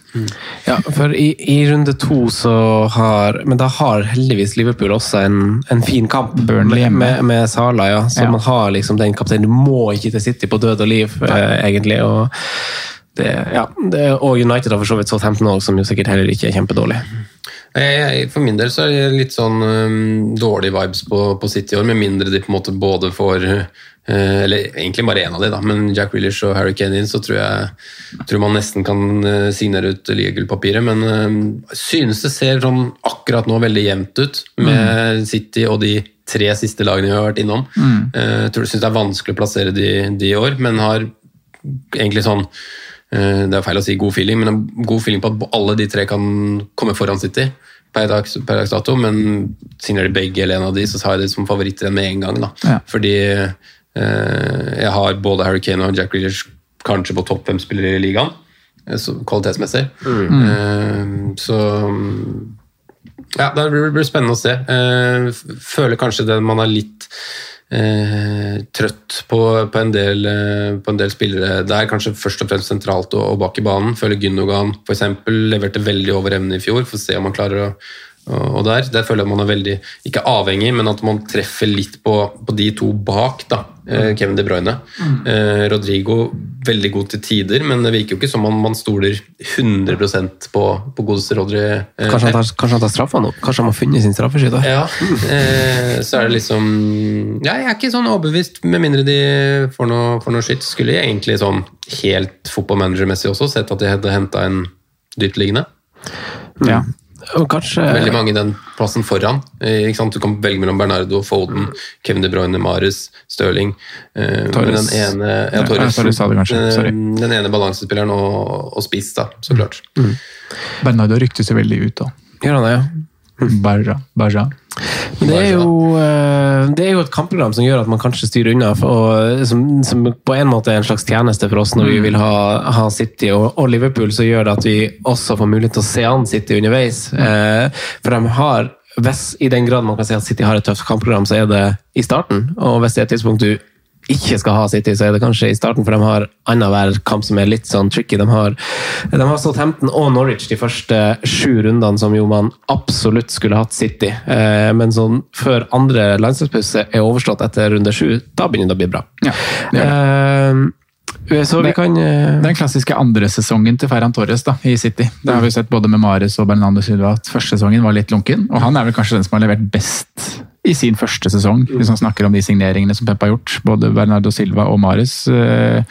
Ja, for i, i runde to så har Men da har heldigvis Liverpool også en, en fin kamp. Burnley med, hjemme. med, med Sala, ja. Så Ja. man har liksom den kapteinen. Du må ikke til City på død og liv, eh, egentlig. og det, ja, det, og United har for så vidt Southampton òg, som jo sikkert heller ikke er kjempedårlig. Jeg, for min del så er det litt sånn um, dårlige vibes på, på City i år, med mindre de på en måte både får uh, Eller egentlig bare én av de, da, men Jack Willish og Harry Kane inn, så tror jeg tror man nesten kan uh, signere ut ligagullpapiret. Men um, synes det ser sånn akkurat nå veldig jevnt ut med City og de tre siste lagene vi har vært innom. Uh, jeg tror jeg synes det er vanskelig å plassere de, de i år, men har egentlig sånn Det er feil å si god feeling, men en god feeling på at alle de tre kan komme foran City per dags, per dags dato, men signerer de begge eller en av de, så har jeg det som favoritter med en gang. da. Ja. Fordi eh, jeg har både Harry Kane og Jack Grealish kanskje på topp fem spillere i ligaen, eh, så kvalitetsmessig. Eh, så ja, det blir, blir spennende å se. Eh, føler kanskje det man er litt eh, trøtt på, på, en del, eh, på en del spillere der, kanskje først og fremst sentralt og, og bak i banen. Føler Gündogan eksempel leverte veldig over evne i fjor. Får se om han klarer å, Og der, der føler jeg man er veldig, ikke avhengig, men at man treffer litt på, på de to bak. da, eh, Kevin De Bruyne. Eh, Rodrigo veldig god til tider, men det virker jo ikke som om man stoler 100% på, på godeste Rodri. eh, Kanskje han tar, kanskje han tar straffa nå? Kanskje han må funnet sin straffeskytter? ja, eh, så er det liksom Ja, jeg er ikke sånn overbevist, med mindre de får noe, får noe skytt. Skulle jeg egentlig sånn helt fotballmanagermessig også sett at de hadde henta en dyptliggende. Ja. Og kanskje Veldig mange i den plassen foran. Eh, Ikke sant? Du kan velge mellom Bernardo, Foden, Kevin De Bruyne, Mares, Stirling. Eh, Torres. den ene, ja, Ja, Torres, Torres sa det kanskje, Den- Den ene balansespilleren og, og spiss, da, så klart. Bernardo ryktes jo veldig ut, da. Gjør han det, ja? Barra. Men det er, jo, eh, det er jo et kampprogram som gjør at man kanskje styrer unna, og, som, som på en måte er en slags tjeneste for oss når vi vil ha, ha City og, og Liverpool, så gjør det at vi også får mulighet til å se an City underveis. Eh, for de har, hvis i den grad man kan si at City har et tøft kampprogram, så er det i starten. Og hvis det er et tidspunkt du ikke skal ha City, så er det kanskje i starten, for de har annenhver kamp som er litt sånn tricky. De har, de har Southampton og Norwich de første sju rundene, som jo man absolutt skulle hatt City. Eh, men sånn, før andre landslagspause er overstått etter runde sju, da begynner det å bli bra. Ja, det så vi kan eh, Den klassiske andre sesongen til Ferran Torres da, i City. Det har vi sett både med Mares og Bernardo Silva at første sesongen var litt lunken. Og han er vel kanskje den som har levert best i sin første sesong, hvis man snakker om de signeringene som Pep har gjort. Både Bernardo Silva og Mares eh,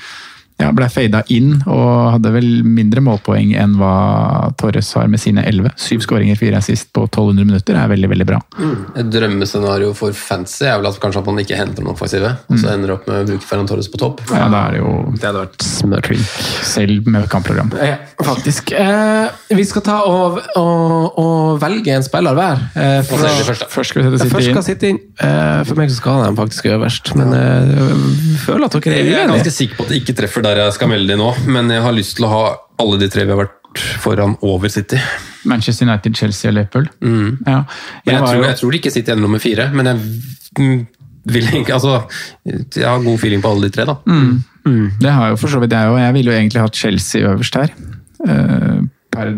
ja, ble fada inn og hadde vel mindre målpoeng enn hva Torres har med sine 11. Syv skåringer, fire assist på 1200 minutter er veldig, veldig bra. Et drømmescenario for fancy er vel at kanskje at man ikke henter noen offensive, og så ender det opp med å bruke Ferran Torres på topp. Ja, da er det jo Det hadde vært smør. selv med kampprogram. Ja, faktisk. Eh, vi skal ta og, og, og velge en spiller hver. Eh, vi først. Først skal vi sette først City skal inn. sitte inn. Eh, for meg så skal han faktisk øverst, men eh, jeg føler at dere er Jeg er ganske sikker på at det ikke treffer der jeg skal melde dem nå, men jeg har lyst til å ha alle de tre vi har vært foran over City. Manchester United, Chelsea og Liverpool. Ja. Jeg, Jeg tror, jo- jeg tror ikke City ender nummer fire, men jeg mm, vil ikke Altså, jeg har god feeling på alle de tre, da. Det har jo for så vidt jeg òg. Jeg ville jo egentlig hatt Chelsea øverst her. eh, Per,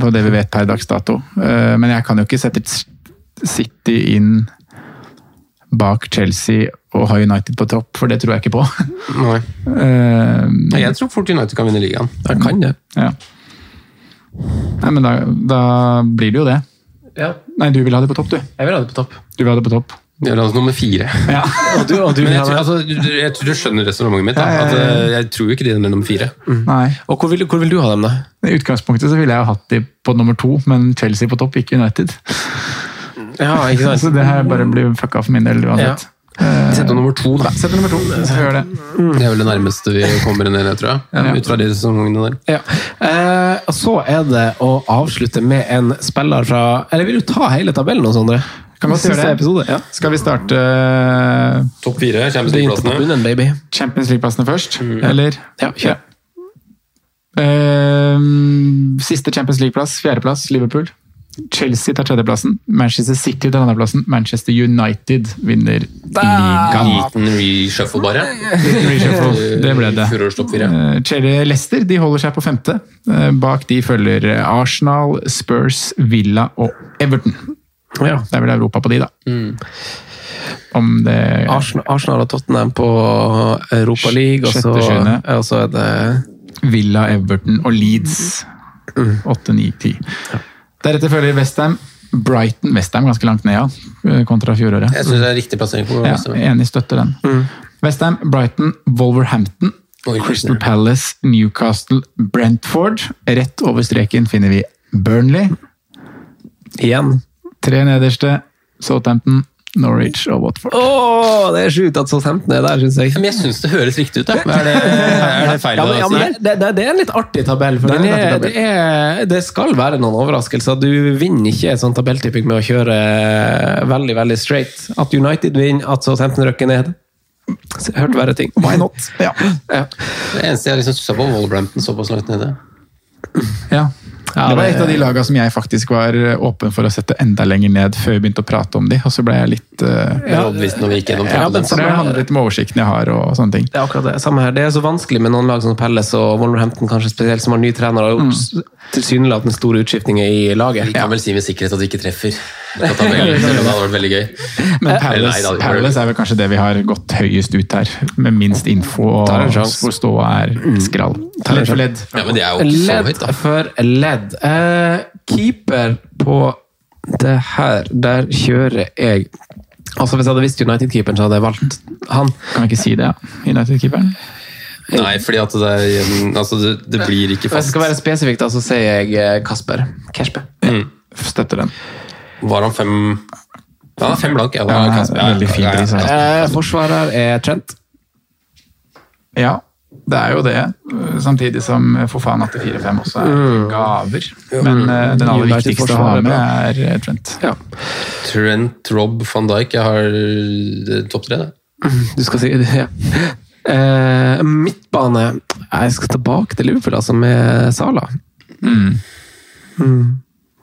på det vi vet per dags dato. Eh, Men jeg kan jo ikke sette City inn bak Chelsea og ha United på topp, for det tror jeg ikke på. Nei. Eh, Jeg tror fort United kan vinne ligaen. Jeg kan det. Ja. Nei, men da, da blir det jo det. Ja. Nei, du vil ha det på topp, du. Jeg vil ha det på topp. Du vil ha det på topp. Jeg vil ha nummer fire. Ja. Og du, og du Men jeg tror, altså, du, jeg tror du skjønner resonnementet mitt. Da. Ja, ja, At, ja. eh, jeg tror ikke de er nummer fire. Nei. Og hvor vil, hvor vil du ha dem, da? I utgangspunktet så ville jeg ha hatt de på nummer to, men Chelsea på topp, ikke United. Ja, ikke Så det her bare blir fucka for min del uansett. Sett nummer to, da. Sette nummer to, så gjør det. Det er vel det nærmeste vi kommer en enighet, tror jeg. Ja. Ut fra de sesongene der. Ja. Eh, så er det å avslutte med en spiller fra Eller vil du ta hele tabellen nå, Sondre? Kan Siste gjøre det. episode. Ja. Skal vi starte eh, Topp fire, Champions League-plassene. bunnen, baby. Champions League-plassene først? Eller? Ja, kjør. Eh, siste Champions League-plass, fjerdeplass, Liverpool. Chelsea tar tredjeplassen. Manchester City tar andreplassen. Manchester United vinner ligaen. Liten reshuffle, bare. Reshuffle, Det ble det. Eh, Chelsea Leicester de holder seg på femte. Eh, Bak de følger Arsenal, Spurs, Villa og Everton. Ja. Det er vel Europa på de, da. Om det Arsenal, Arsenal og Tottenham på Europa League, og så, og så er det Villa, Everton og Leeds. 8, 9, 10. Deretter følger Westham. Brighton Westham ganske langt ned, ja, kontra fjoråret. Jeg syns det er riktig plassering. på Ja, enig, støtter den. Westham, Brighton, Wolverhampton, Oi, Crystal Palace, Newcastle, Brentford. Rett over streken finner vi Burnley. igjen Tre nederste, Southampton, Norwich og Watford. Åh, det er sjukt at Southampton er der, syns jeg. Men jeg syns det høres riktig ut. jeg. Er, det, er det feil Ja, men, ja, men det, det, det er en litt artig tabell. For Det er er, artig det, er, det skal være noen overraskelser. Du vinner ikke et sånt tabelltipping med å kjøre veldig veldig straight. At United vinner, at Southampton røkker ned. Hørt verre ting. Why not? Ja. Ja. Det eneste jeg liksom stussa på, Wolverhampton såpass langt nede. ja. Ja, det var et av de lagene som jeg faktisk var åpen for å sette enda lenger ned før vi begynte å prate om de, og så ble jeg litt uh, ja, når vi gikk gjennom Ja, men tabellen. For det handler litt om oversikten jeg har og sånne ting. Det er akkurat det. Samme her. Det er så vanskelig med noen lag som Pelles og Wolverhampton, kanskje spesielt, som har ny trener. Og tilsynelatende store utskiftninger i laget. Vi kan vel si med sikkerhet at vi ikke treffer det hadde vært veldig gøy. Men nei, Palace, er vel kanskje det vi har gått høyest ut her, med minst info og hvor ståa er skrall. Ledd for ledd. Ja, men det er jo ikke så høyt, Ledd da. for ledd. Eh, keeper på det her, der kjører jeg Altså Hvis jeg hadde visst United-keeperen, så hadde jeg valgt han. Kan vi ikke si det, ja? United-keeperen? Nei, fordi at det, er, altså det, det blir ikke Hvis jeg fast. skal være spesifikk, da, så sier jeg Kasper. Kasper Mm. Støtter den. Var han fem Ja, fem blank. Ja, Ja, Kasper. er veldig fin Ja, ja, pris. altså. Eh, forsvarer er Trent. Ja, det er jo det. Samtidig som Fofana til 4-5 også er gaver. Men eh, den aller viktigste å ha er med, er eh, Trent. Ja. Trent, Rob, van Dijk. Jeg har topp tre, det. Du skal si det, ja. Eh, midtbane Jeg skal tilbake til Liverpool, altså, med Sala. Mm.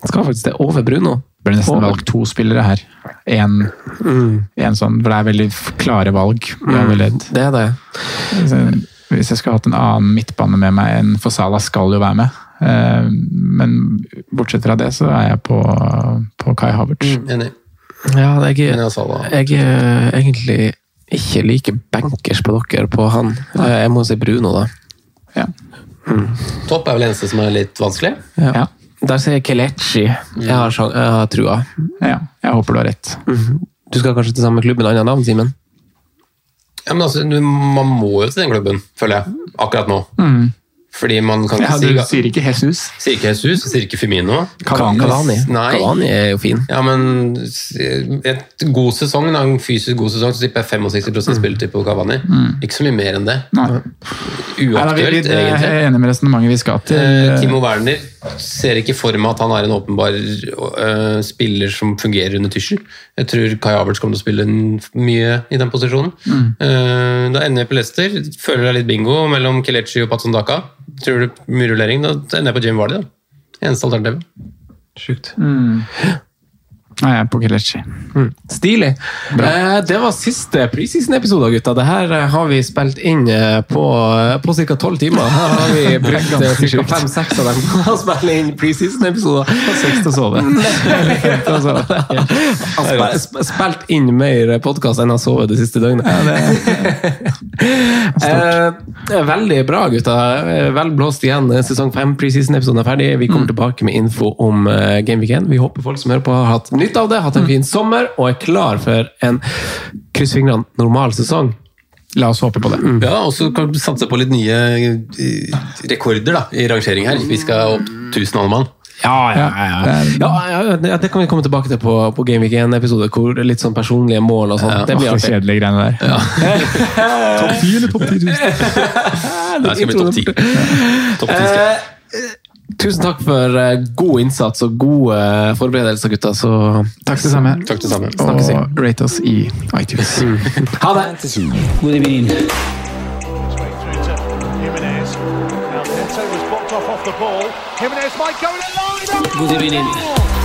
Skal faktisk det over Bruno. ble nesten Over. valgt to spillere her. En, en sånn, for det er veldig klare valg. i alle ledd. Det er det. Så Hvis jeg skulle hatt en annen midtbane med meg enn for Sala skal jo være med. Eh, Men bortsett fra det, så er jeg på, på Kai Havertz. Enig. Ja, jeg, jeg er egentlig ikke like bankers på dere på han. Eh, Jeg må si Bruno, da. Ja. Topp er vel eneste som er litt vanskelig. Ja. Der sier jeg Kelechi. Jeg har, jeg har trua. ja, jeg håper du har rett. Du skal kanskje til samme klubb med annet navn, Simen? Ja, men altså, Man må jo til den klubben, føler jeg. Akkurat nå. Fordi man kan ikke Ja, du si sier ikke Jesus. Sier ikke Jesus, sier ikke. Cavani. Cavani. Er jo fin. Ja, men et god sesong, da, en fysisk god sesong, så tipper jeg 65% spilletid på Cavani. Ikke så mye mer enn det. Nei. Uaktuelt, vi, jeg er enig med resonnementet vi skal til. Eh, Timo Werner ser ikke for meg at han er en åpenbar uh, spiller som fungerer under Tyschel. Jeg tror Kai Havertz kommer til å spille mye i den posisjonen. Eh, da ender jeg på Leicester. Føler det er litt bingo mellom Kelechi og Patson Daka. Tror du mye rullering? Da ender jeg på Jim Vardy. da. Eneste alternativet. Sjukt. Nei, jeg er på Kelechi. Stilig. Eh, det var siste preseason-episode, gutta. Det her eh, har vi spilt inn eh, på, på ca. tolv timer. Her har vi brukt eh, ca. fem-seks av dem på å spille inn preseason-episoder. Seks til å sove. Altså, sp sp spilt inn mer podkast enn jeg har sovet det siste døgnet. eh, veldig bra, gutta. Eh, Vel blåst igjen. Sesong fem preseason-episoden er ferdig. Vi kommer tilbake med info om Game Week 1. Vi håper folk som hører på, har hatt nytte av det, hatt en fin sommer og er klar for en kryss fingrene normal sesong. La oss håpe på det. Ja, og så kan vi satse på litt nye eh, rekorder da, i rangering her. Vi skal opp 1000 alle mann. Ja, ja, ja. er- ja, ja, det- kan vi komme tilbake til på, på Game Week 1-episode, hvor det er litt sånn personlige mål og sånn. Ja, det blir Åh, artig. kjedelige greiene der. Topp 10 eller topp 10 000? Det skal bli topp 10. Topp 10 skal. Eh, tusen takk for eh, god innsats og gode eh, forberedelser, gutta. Så Takk det samme. Takk det samme. Snakkes vi. Og rate oss i iTunes. ha det! Straight evening. Good Jimenez.